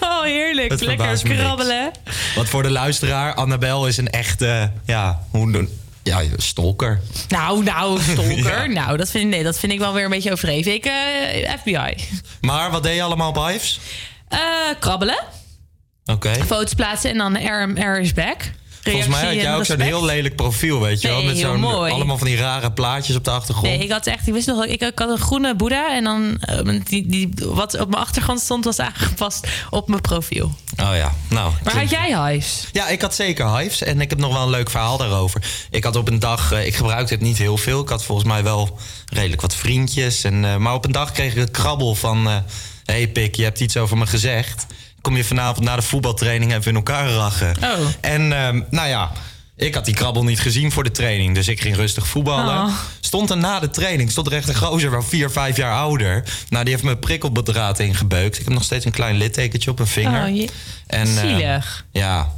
Oh, heerlijk. Het Lekker krabbelen. Want voor de luisteraar, Annabel is een echte, ja, hoe doen? Ja, stalker. Nou, nou, stalker. Nou, dat vind, nee, dat vind ik wel weer een beetje overdreven. Ik, eh, FBI. Maar wat deed je allemaal op Hives? Eh, krabbelen. Oké. Foto's plaatsen en dan R, R is back. Volgens mij had jij ook zo'n heel lelijk profiel, weet je wel? Met zo'n allemaal van die rare plaatjes op de achtergrond. Nee, ik had echt, ik wist nog, wel, ik, ik had een groene Boeddha en dan eh, die, die, wat op mijn achtergrond stond was aangepast op mijn profiel. Oh ja, nou. Maar had jij Hives? Ja, ik had zeker Hives. En ik heb nog wel een leuk verhaal daarover. Ik had op een dag, eh, ik gebruikte het niet heel veel. Ik had volgens mij wel redelijk wat vriendjes. En, eh, maar op een dag kreeg ik een krabbel van... hey Pik, je hebt iets over me gezegd. Kom je vanavond na de voetbaltraining even in elkaar rachen? Oh. En ehm, nou ja, ik had die krabbel niet gezien voor de training. Dus ik ging rustig voetballen. Oh. Stond er na de training, stond er echt een gozer van vier, vijf jaar ouder. Nou, die heeft me prikkelbedraad ingebeukt. Ik heb nog steeds een klein littekentje op mijn vinger. Oh, je- En, eh, Zielig. ja,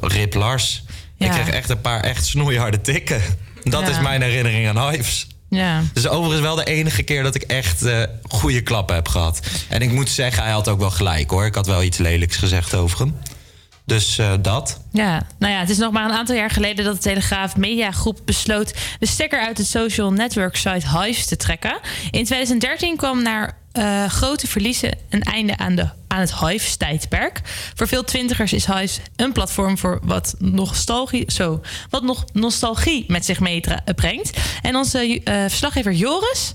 Rip Lars. Ik kreeg echt een paar echt snoeiharde tikken. Dat Ja. is mijn herinnering aan Hives. Ja. Dus overigens wel de enige keer dat ik echt eh, goede klappen heb gehad. En ik moet zeggen, hij had ook wel gelijk hoor. Ik had wel iets lelijks gezegd over hem. Dus eh, dat. Ja, nou ja, het is nog maar een aantal jaar geleden dat de Telegraaf Mediagroep besloot de stekker uit het social network site Hives te trekken. In 2013 kwam naar eh, grote verliezen een einde aan de aan het Hives-tijdperk. Voor veel twintigers is Hives een platform voor wat nostalgie, zo, wat nog nostalgie met zich meebrengt. En onze eh, verslaggever Joris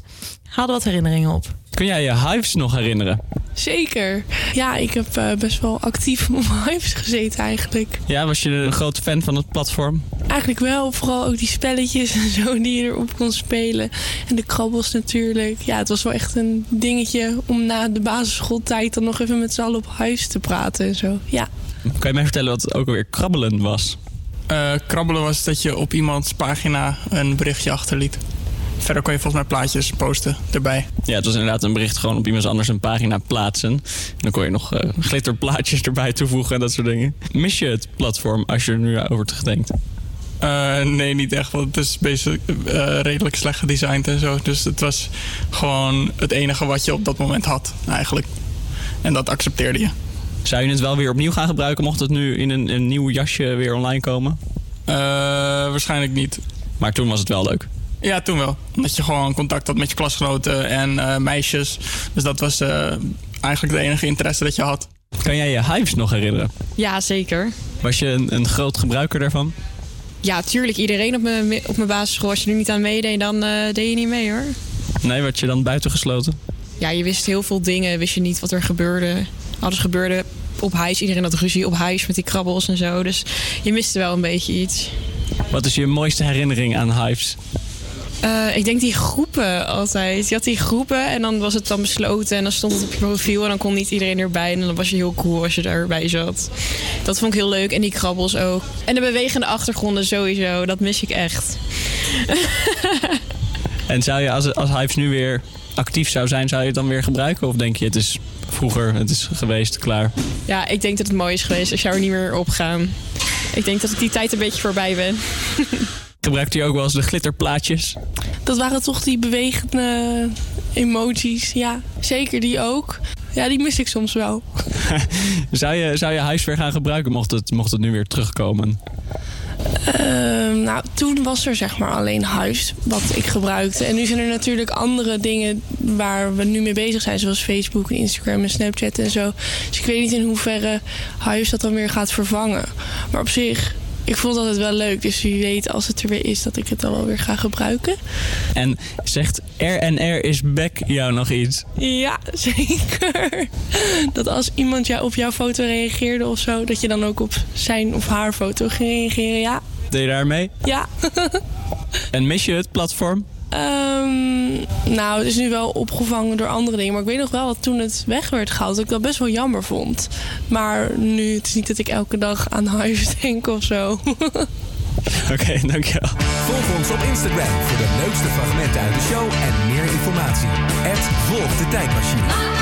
haalde wat herinneringen op. Kun jij je Hives nog herinneren? Zeker. Ja, ik heb eh, best wel actief op Hives gezeten eigenlijk. Ja, was je een grote fan van het platform? Eigenlijk wel, vooral ook die spelletjes en zo die je erop kon spelen. En de krabbels natuurlijk. Ja, het was wel echt een dingetje om na de basisschooltijd dan nog even met z'n allen op Hives te praten en zo. Ja. Kan je mij vertellen wat ook alweer krabbelen was? Eh, krabbelen was dat je op iemands pagina een berichtje achterliet. Verder kon je volgens mij plaatjes posten erbij. Ja, het was inderdaad een bericht gewoon op iemand anders een pagina plaatsen. En dan kon je nog eh, glitterplaatjes erbij toevoegen en dat soort dingen. Mis je het platform als je er nu over terugdenkt? Eh, nee, niet echt, want het is basic, eh, redelijk slecht gedesigned en zo. Dus het was gewoon het enige wat je op dat moment had, eigenlijk. En dat accepteerde je. Zou je het wel weer opnieuw gaan gebruiken mocht het nu in een, een nieuw jasje weer online komen? Waarschijnlijk niet. Maar toen was het wel leuk. Ja, toen wel. Omdat je gewoon contact had met je klasgenoten en eh, meisjes. Dus dat was eh, eigenlijk de enige interesse dat je had. Kan jij je Hives nog herinneren? Ja, zeker. Was je een, een groot gebruiker daarvan? Ja, tuurlijk. Iedereen op mijn, op mijn basisschool. Als je er niet aan meedeed, dan eh, deed je niet mee hoor. Nee, werd je dan buitengesloten? Ja, je wist heel veel dingen. Wist je niet wat er gebeurde. Alles gebeurde op huis. Iedereen had ruzie op huis met die krabbels en zo. Dus je miste wel een beetje iets. Wat is je mooiste herinnering aan Hives? Eh, ik denk die groepen altijd. Je had die groepen en dan was het dan besloten en dan stond het op je profiel en dan kon niet iedereen erbij. En dan was je heel cool als je erbij zat. Dat vond ik heel leuk en die krabbels ook. En de bewegende achtergronden sowieso, dat mis ik echt. En zou je, als, als Hives nu weer actief zou zijn, zou je het dan weer gebruiken? Of denk je, het is vroeger, het is geweest, klaar? Ja, ik denk dat het mooi is geweest. Ik zou er niet meer op gaan. Ik denk dat ik die tijd een beetje voorbij ben. Gebruikt hij ook wel eens de glitterplaatjes? Dat waren toch die bewegende emojis. Ja, zeker die ook. Ja, die mis ik soms wel. zou, je, zou je weer gaan gebruiken mocht het, mocht het nu weer terugkomen? Ehm, nou, toen was er zeg maar alleen huis wat ik gebruikte. En nu zijn er natuurlijk andere dingen waar we nu mee bezig zijn. Zoals Facebook en Instagram en Snapchat en zo. Dus ik weet niet in hoeverre huis dat dan weer gaat vervangen. Maar op zich, ik vond dat het wel leuk. Dus wie weet als het er weer is dat ik het dan wel weer ga gebruiken. En zegt RNR is back jou nog iets? Ja, zeker. Dat als iemand jou op jouw foto reageerde of zo... dat je dan ook op zijn of haar foto ging reageren. Ja, Deed je daar mee? ja. En mis je het platform? Ehm, nou, het is nu wel opgevangen door andere dingen. Maar ik weet nog wel dat toen het weg werd gehaald, dat ik dat best wel jammer vond. Maar nu, het is niet dat ik elke dag aan huis denk of zo. Oké, dankjewel. Volg ons op Instagram voor de leukste fragmenten uit de show en meer informatie. Het Volg de Tijdmachine.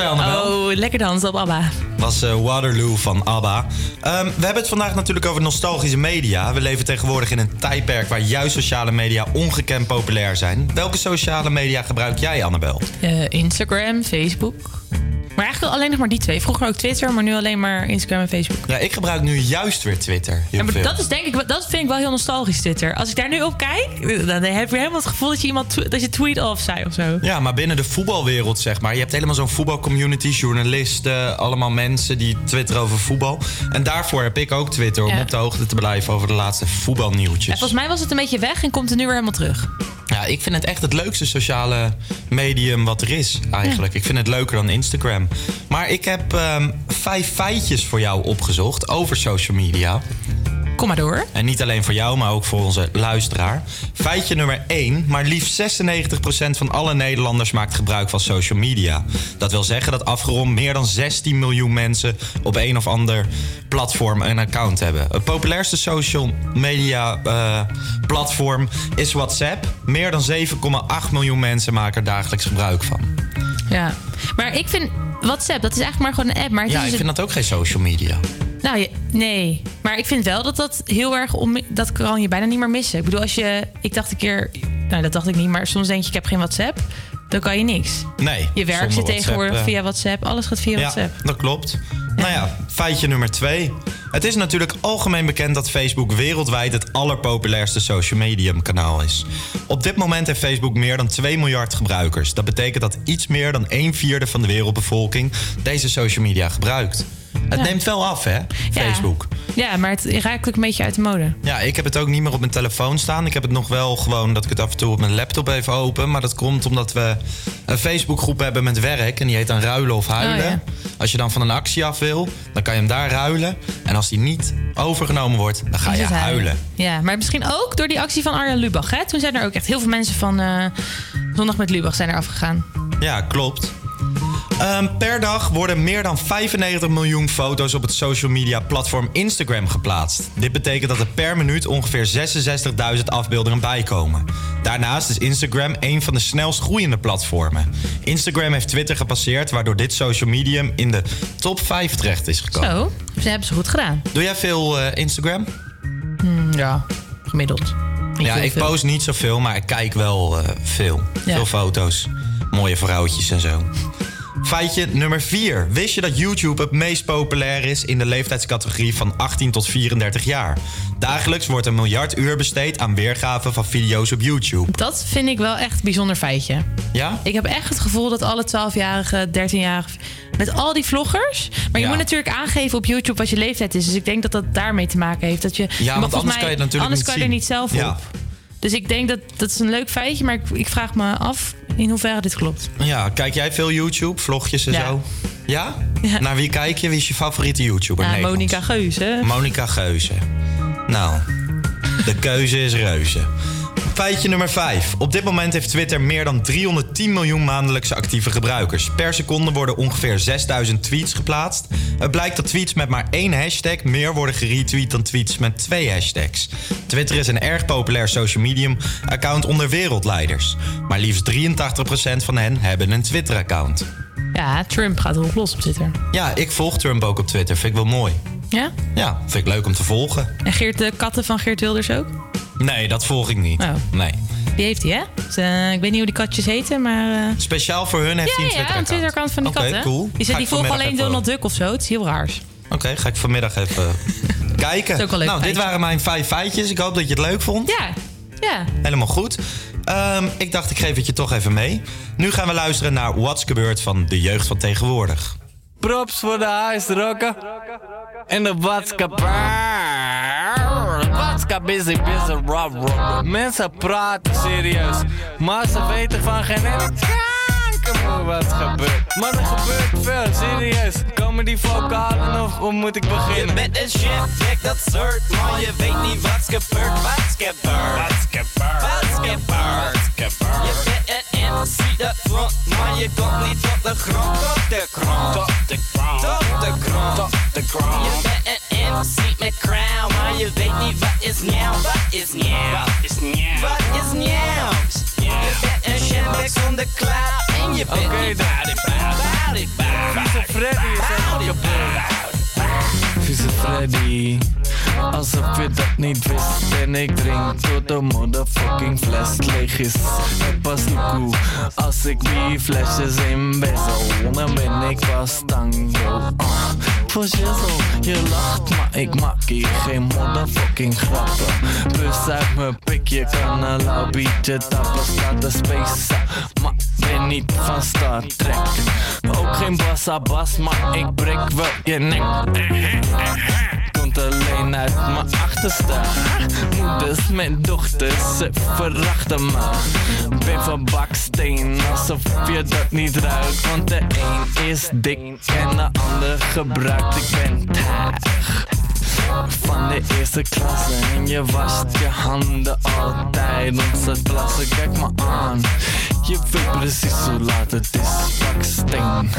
Annabel? Oh, lekker dansen op ABBA. was eh, Waterloo van ABBA. Ehm, we hebben het vandaag natuurlijk over nostalgische media. We leven tegenwoordig in een tijdperk waar juist sociale media ongekend populair zijn. Welke sociale media gebruik jij, Annabel? Eh, Instagram, Facebook. Maar eigenlijk alleen nog maar die twee. Vroeger ook Twitter, maar nu alleen maar Instagram en Facebook. Ja, ik gebruik nu juist weer Twitter. Ja, maar dat is denk ik, dat vind ik wel heel nostalgisch Twitter. Als ik daar nu op kijk, dan heb je helemaal het gevoel dat je iemand dat je tweet off zei of zo. Ja, maar binnen de voetbalwereld, zeg maar. Je hebt helemaal zo'n voetbalcommunity, journalisten, allemaal mensen die twitteren over voetbal. En daarvoor heb ik ook Twitter om Ja. op de hoogte te blijven over de laatste En voetbalnieuwtjes. volgens mij was het een beetje weg en komt er nu weer helemaal terug. Ja, ik vind het echt het leukste sociale medium wat er is, eigenlijk. Ik vind het leuker dan Instagram. Maar ik heb ehm, vijf feitjes voor jou opgezocht over social media. Kom maar door. En niet alleen voor jou, maar ook voor onze luisteraar. Feitje nummer 1. Maar liefst 96% van alle Nederlanders maakt gebruik van social media. Dat wil zeggen dat afgerond meer dan 16 miljoen mensen op een of ander platform een account hebben. Het populairste social media eh, platform is WhatsApp. Meer dan 7,8 miljoen mensen maken er dagelijks gebruik van. Ja. Maar ik vind WhatsApp, dat is eigenlijk maar gewoon een app. Maar het Ja, is ik een- vind dat ook geen social media. Nou, nee. Maar ik vind wel dat dat heel erg... Onmi- dat kan je bijna niet meer missen. Ik bedoel, als je... Ik dacht een keer... Nou, dat dacht ik niet. Maar soms denk je, ik heb geen WhatsApp. Dan kan je niks. Nee. Je werk zonder zit WhatsApp, tegenwoordig eh, via WhatsApp. Alles gaat via WhatsApp. Ja, dat klopt. Nou ja, feitje nummer twee. Het is natuurlijk algemeen bekend dat Facebook wereldwijd het allerpopulairste social medium kanaal is. Op dit moment heeft Facebook meer dan 2 miljard gebruikers. Dat betekent dat iets meer dan 1 vierde van de wereldbevolking deze social media gebruikt. Het Ja. neemt wel af, hè, Facebook. Ja, maar het raakt ook een beetje uit de mode. Ja, ik heb het ook niet meer op mijn telefoon staan. Ik heb het nog wel gewoon dat ik het af en toe op mijn laptop even open. Maar dat komt omdat we een Facebookgroep hebben met werk. En die heet dan Ruilen of Huilen. Oh, ja. Als je dan van een actie af wil, dan kan je hem daar ruilen. En als die niet overgenomen wordt, dan ga je huilen. Ja, maar misschien ook door die actie van Arjan Lubach. Hè? Toen zijn er ook echt heel veel mensen van eh, Zondag met Lubach zijn er afgegaan. Ja, klopt. Ehm, per dag worden meer dan 95 miljoen foto's op het social media platform Instagram geplaatst. Dit betekent dat er per minuut ongeveer 66.000 afbeeldingen bijkomen. Daarnaast is Instagram een van de snelst groeiende platformen. Instagram heeft Twitter gepasseerd, waardoor dit social medium in de top 5 terecht is gekomen. Zo, ze hebben ze goed gedaan. Doe jij veel eh, Instagram? Hmm, ja, gemiddeld. Niet ja, ik veel. post niet zoveel, maar ik kijk wel eh, veel. Ja. Veel foto's. Mooie vrouwtjes en zo. Feitje nummer 4. Wist je dat YouTube het meest populair is in de leeftijdscategorie van 18 tot 34 jaar? Dagelijks wordt een miljard uur besteed aan weergaven van video's op YouTube. Dat vind ik wel echt een bijzonder feitje. Ja? Ik heb echt het gevoel dat alle 12-jarigen, 13-jarigen... met al die vloggers... maar je Ja. moet natuurlijk aangeven op YouTube wat je leeftijd is. Dus ik denk dat dat daarmee te maken heeft. Dat je, Ja, want anders mij- kan je het natuurlijk anders niet kan je er niet zelf Ja. op. Dus ik denk dat dat is een leuk feitje... maar ik, ik vraag me af in hoeverre dit klopt. Ja, kijk jij veel YouTube, vlogjes en Ja. zo? Ja? Naar wie kijk je? Wie is je favoriete YouTuber? Ja? Monica Geuze. Monica Geuze. Nou, de keuze is reuze. Feitje nummer 5. Op dit moment heeft Twitter meer dan 310 miljoen maandelijkse actieve gebruikers. Per seconde worden ongeveer 6000 tweets geplaatst. Het blijkt dat tweets met maar één hashtag meer worden geretweet dan tweets met twee hashtags. Twitter is een erg populair social medium account onder wereldleiders. Maar liefst 83% van hen hebben een Twitter-account. Ja, Trump gaat erop los op Twitter. Ja, ik volg Trump ook op Twitter. Vind ik wel mooi. Ja? Ja, vind ik leuk om te volgen. En Geert de katten van Geert Wilders ook? Nee, dat volg ik niet. Oh. Nee. Die heeft hij, hè? Dus, eh, ik weet niet hoe die katjes heten, maar... eh, Speciaal voor hun heeft ja, hij een ja, Twitter-account. een Twitter-account van die Oké, katten. cool. Die, zegt, die volgen alleen even- Donald Duck of zo. Het is heel raars. Oké, ga ik vanmiddag even kijken. is ook wel leuk nou, dit waren mijn vijf feitjes. Ik hoop dat je het leuk vond. Ja, ja. Helemaal goed. Ehm, ik dacht, ik geef het je toch even mee. Nu gaan we luisteren naar What's Gebeurd van de jeugd van tegenwoordig. Props voor de huisrokken. En de watska Watska busy busy rob rob. Mensen praten serieus, maar ze weten van geen ene kanker wat gebeurt. Maar er gebeurt veel, serieus. Komen die vocalen of hoe moet ik beginnen? Je bent een chef, check dat soort, maar je weet niet wat's gebeurd. Wat's gebeurd, wat's gebeurd, Je bent een MC dat front, maar je komt niet op de grond, op de grond, op de grond, op de grond, op de grond. Je bent een MC met crown, maar je weet niet wat is nieuw, wat is nieuw, wat is nieuw, wat is nieuw. Je bent een zonder cloud en je bent niet Vieze Vieze Freddy. Alsof je dat niet wist En ik drink tot de motherfucking fles leeg is Het pas koe Als ik die flesjes in bezel Dan ben ik pas tang yo uh. Voor shizzle, je lacht maar ik maak hier geen motherfucking grappen Plus uit mijn pik, je kan een lauw biertje tappen Staat de space maar ben niet van Star Trek? Ook geen bassa bas, maar ik breek wel je nek. Komt alleen uit mijn achterste. Moeders met dochters, ze verachten me. Ben van baksteen, alsof je dat niet ruikt. Want de een is dik en de ander gebruikt. Ik ben taag van de eerste klasse. En je wast je handen altijd Onze plassen, kijk me aan Je weet precies hoe laat het is. Baksteen.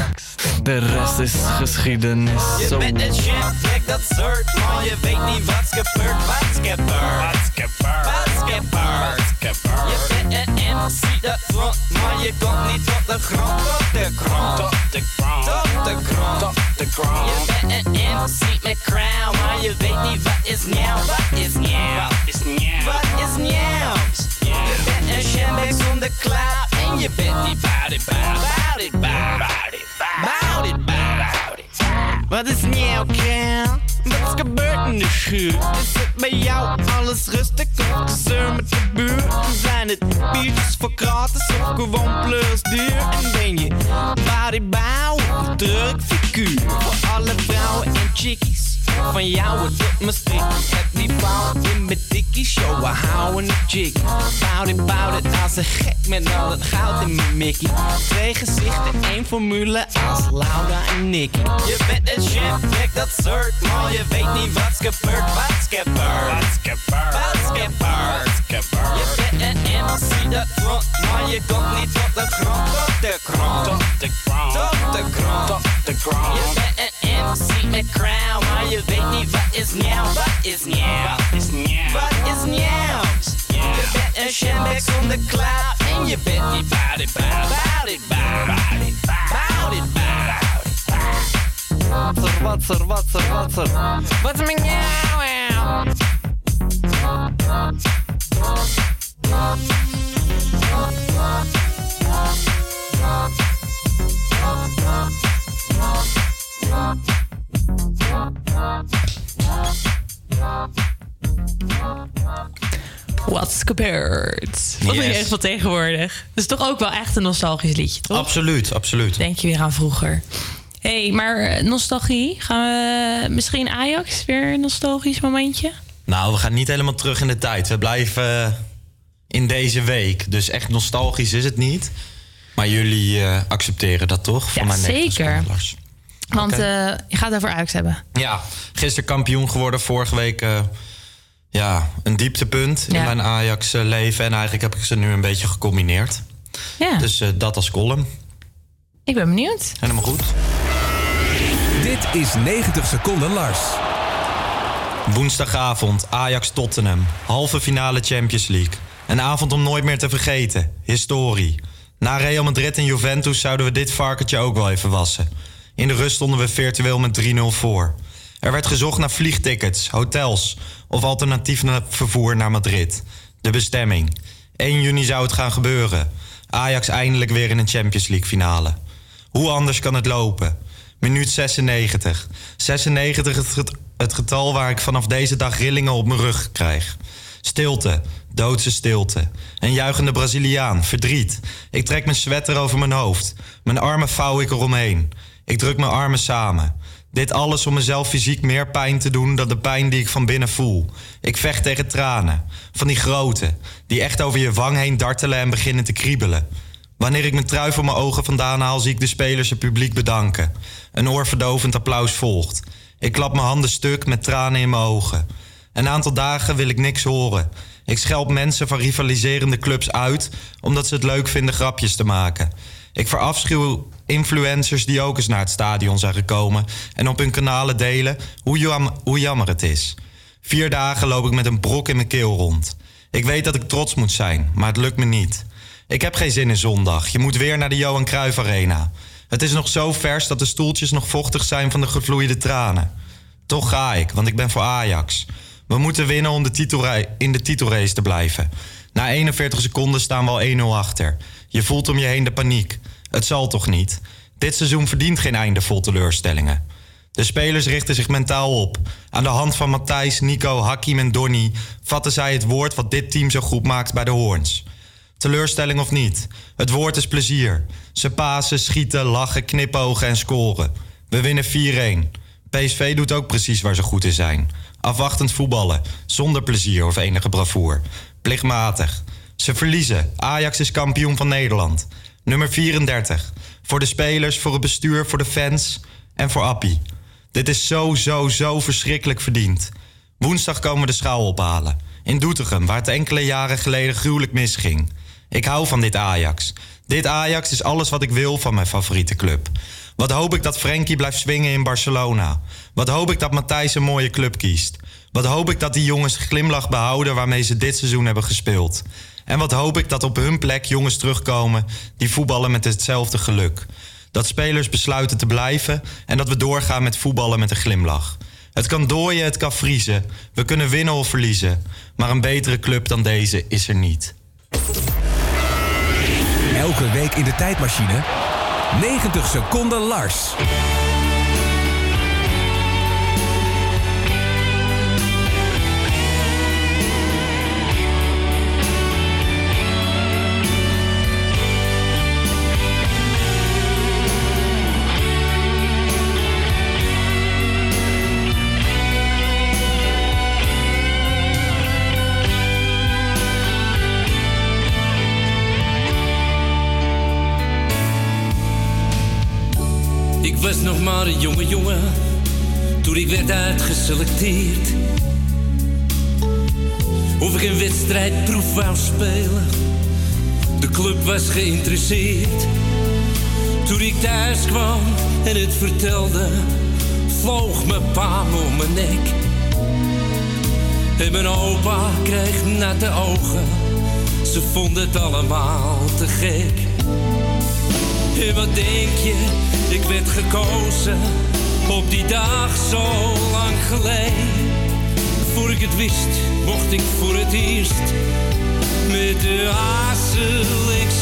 De rest is geschiedenis. Je Zo. bent een shit, kijk dat soort Maar je weet niet wat's gebeurd, wat's gebeurd Wat's gebeurd, wat's gebeurd, Je bent een MC dat front Maar je komt niet tot de grond, tot de grond. Tot de grond, tot de grond, tot de grond. Je bent een MC met crown Maar je weet niet wat is nieuw, wat is nieuw? Wat is nieuw, wat is nieuw? Je bent een shambek zonder cloud En je bent niet bout it, bout bout it, bout bout it, bout it, bout it Wat is nieuw, Kel? Wat is gebeurd in de schuur? Is het bij jou alles rustig of gezeur met de buurt? Zijn het biertjes voor gratis of gewoon plus duur? En ben je bodybouw of een druk figuur? Voor alle vrouwen en chickies van jou het op mijn stick Heb die bouw in mijn dikkie show. We houden een chick Bout it, bout it Als een gek met al het goud in mijn mickey Twee gezichten, één formule Als Laura en Nicky. Je bent een chef, kijk dat soort Maar je weet niet wat's gebeurd, wat's gebeurd? Wat's gebeurd, wat's gebeurd, wat's gebeurd? Je bent een MC dat front Maar je komt niet tot de grond, tot de grond. Tot de grond, tot de grond, tot de grond. Je bent een MC met crown Maar je weet niet wat is nieuw, wat is nieuw Wat is nieuw, wat is nieuw Je bent een shambek zonder cloud En je bent niet bout it, bout bout it, bout bout it, bout it, bout it Wat er, wat er, wat er, wat er Wat is met jou? What's gebeurd? Wat ben je Yes. echt van tegenwoordig? Dat is toch ook wel echt een nostalgisch liedje, toch? Absoluut, absoluut. Denk je weer aan vroeger. Hé, hey, maar eh, nostalgie. Gaan we misschien Ajax weer een nostalgisch momentje? Nou, we gaan niet helemaal terug in de tijd. We blijven eh, in deze week. Dus echt nostalgisch is het niet. Maar jullie eh, accepteren dat toch? Van Ja, mijn zeker. Want eh, je gaat het over Ajax hebben. Ja, gisteren kampioen geworden. Vorige week eh, ja, een dieptepunt in mijn Ajax-leven. En eigenlijk heb ik ze nu een beetje gecombineerd. Ja. Dus eh, dat als column. Ik ben benieuwd. Helemaal goed. Dit is 90 seconden Lars. Woensdagavond, Ajax-Tottenham. Halve finale Champions League. Een avond om nooit meer te vergeten. Historie. Na Real Madrid en Juventus zouden we dit varkentje ook wel even wassen. In de rust stonden we virtueel met 3-0 voor. Er werd gezocht naar vliegtickets, hotels of alternatief naar vervoer naar Madrid. De bestemming. 1 juni zou het gaan gebeuren. Ajax eindelijk weer in een Champions League finale. Hoe anders kan het lopen? Minuut 96. 96 het, get- het getal waar ik vanaf deze dag rillingen op mijn rug krijg. Stilte, doodse stilte. Een juichende Braziliaan, verdriet. Ik trek mijn sweater over mijn hoofd. Mijn armen vouw ik eromheen. Ik druk mijn armen samen. Dit alles om mezelf fysiek meer pijn te doen dan de pijn die ik van binnen voel. Ik vecht tegen tranen. Van die grote, die echt over je wang heen dartelen en beginnen te kriebelen. Wanneer ik mijn trui voor mijn ogen vandaan haal, zie ik de spelers het publiek bedanken. Een oorverdovend applaus volgt. Ik klap mijn handen stuk met tranen in mijn ogen. Een aantal dagen wil ik niks horen. Ik schelp mensen van rivaliserende clubs uit omdat ze het leuk vinden grapjes te maken. Ik verafschuw influencers die ook eens naar het stadion zijn gekomen en op hun kanalen delen hoe, jam- hoe jammer het is. Vier dagen loop ik met een brok in mijn keel rond. Ik weet dat ik trots moet zijn, maar het lukt me niet. Ik heb geen zin in zondag. Je moet weer naar de Johan Cruijff Arena. Het is nog zo vers dat de stoeltjes nog vochtig zijn van de gevloeide tranen. Toch ga ik, want ik ben voor Ajax. We moeten winnen om de in de titelrace te blijven. Na 41 seconden staan we al 1-0 achter. Je voelt om je heen de paniek. Het zal toch niet? Dit seizoen verdient geen einde vol teleurstellingen. De spelers richten zich mentaal op. Aan de hand van Matthijs, Nico, Hakim en Donny vatten zij het woord wat dit team zo goed maakt bij de Hoorns. Teleurstelling of niet, het woord is plezier. Ze pasen, schieten, lachen, knipogen en scoren. We winnen 4-1. PSV doet ook precies waar ze goed in zijn. Afwachtend voetballen, zonder plezier of enige bravoer. Plichtmatig. Ze verliezen. Ajax is kampioen van Nederland. Nummer 34. Voor de spelers, voor het bestuur, voor de fans en voor Appie. Dit is zo, zo, zo verschrikkelijk verdiend. Woensdag komen de schaal ophalen. In Doetinchem, waar het enkele jaren geleden gruwelijk misging. Ik hou van dit Ajax. Dit Ajax is alles wat ik wil van mijn favoriete club. Wat hoop ik dat Frenkie blijft swingen in Barcelona. Wat hoop ik dat Matthijs een mooie club kiest. Wat hoop ik dat die jongens glimlach behouden waarmee ze dit seizoen hebben gespeeld. En wat hoop ik dat op hun plek jongens terugkomen die voetballen met hetzelfde geluk. Dat spelers besluiten te blijven en dat we doorgaan met voetballen met een glimlach. Het kan dooien, het kan vriezen. We kunnen winnen of verliezen. Maar een betere club dan deze is er niet. Elke week in de tijdmachine. 90 seconden Lars. Was nog maar een jonge jongen toen ik werd uitgeselecteerd. Of ik een wedstrijdproef wou spelen, de club was geïnteresseerd. Toen ik thuis kwam en het vertelde, vloog mijn pa om mijn nek. En mijn opa kreeg natte ogen, ze vonden het allemaal te gek. En wat denk je, ik werd gekozen op die dag zo lang geleden. Voor ik het wist, mocht ik voor het eerst met de A-selectie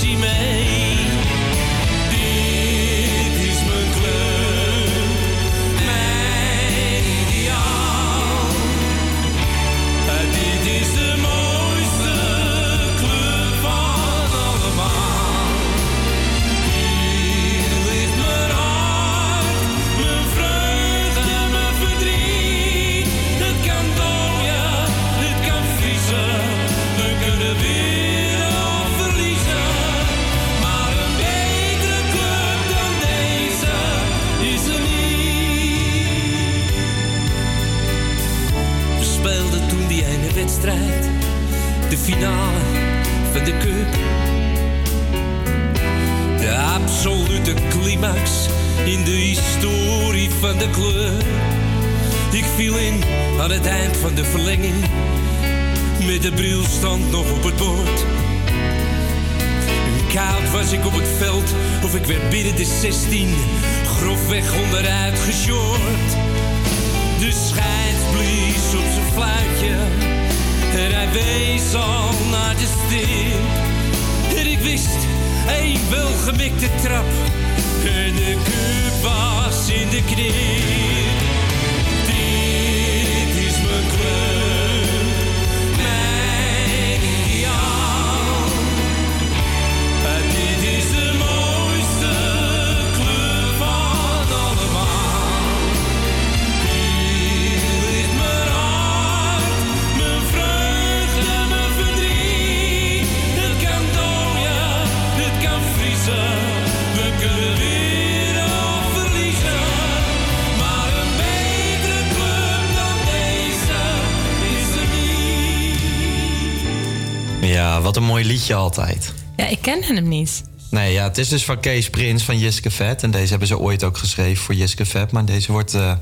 liedje altijd. Ja, ik ken hem niet. Nee, ja, het is dus van Kees Prins van Jiske Vet. En deze hebben ze ooit ook geschreven voor Jiske Vet. Maar deze wordt eh,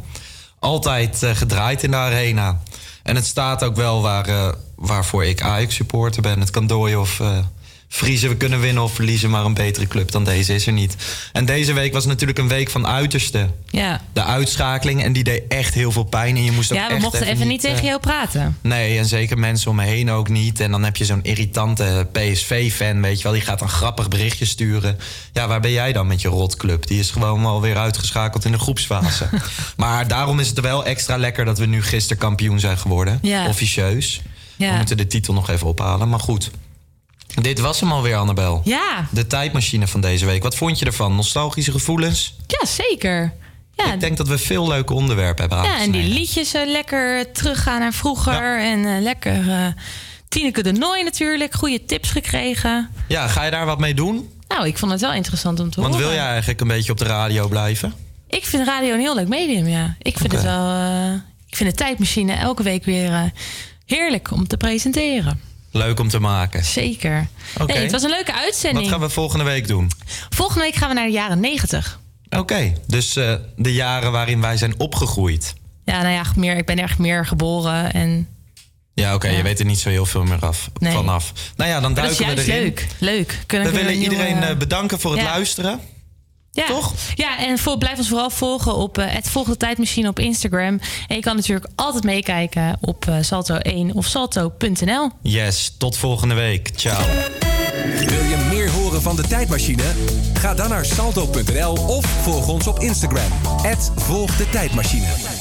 altijd eh, gedraaid in de arena. En het staat ook wel waar, eh, waarvoor ik Ajax supporter ben. Het kan dooien of Vriezen, we kunnen winnen of verliezen, maar een betere club dan deze is er niet. En deze week was natuurlijk een week van uiterste. Ja, De uitschakeling, en die deed echt heel veel pijn. En je moest ook ja we echt mochten even niet eh, tegen jou praten. Nee, en zeker mensen om me heen ook niet. En dan heb je zo'n irritante PSV-fan, weet je wel. Die gaat dan grappig berichtjes sturen. Ja, waar ben jij dan met je rotclub? Die is gewoon alweer uitgeschakeld in de groepsfase. maar daarom is het wel extra lekker dat we nu gisteren kampioen zijn geworden. Ja. Officieus. Ja. We moeten de titel nog even ophalen, maar goed. Dit was hem alweer, Annabel. Ja, De tijdmachine van deze week. Wat vond je ervan? Nostalgische gevoelens? ja zeker. Ja, Ik denk dat we veel leuke onderwerpen hebben ja, en die liedjes eh, lekker teruggaan naar vroeger. En eh, lekker eh Tineke de Nooi natuurlijk. Goede tips gekregen. Ja, ga je daar wat mee doen? Nou, ik vond het wel interessant om te Want horen. wil jij eigenlijk een beetje op de radio blijven? Ik vind radio een heel leuk medium, ja. Ik vind het wel... ik vind de tijdmachine elke week weer heerlijk om te presenteren. Leuk om te maken. Zeker. Oké. Nee, het was een leuke uitzending. Wat gaan we volgende week doen? Volgende week gaan we naar de jaren 90. Oké, dus eh, de jaren waarin wij zijn opgegroeid. Ja, nou ja, meer, ik ben erg meer geboren. En Ja, oké, je weet er niet zo heel veel meer af, Nee. vanaf. Nou ja, dan Maar dat is duiken we erin. leuk. Leuk. Kunnen We willen nieuwe- iedereen eh, bedanken voor het Ja. luisteren. Ja. Toch? Ja, en voor, blijf ons vooral volgen op eh, het Volgende Tijdmachine op Instagram. En je kan natuurlijk altijd meekijken op eh, Salto1 of salto.nl. Yes, tot volgende week. Ciao. Wil je meer horen van de tijdmachine? Ga dan naar salto.nl of volg ons op Instagram. Volg de tijdmachine.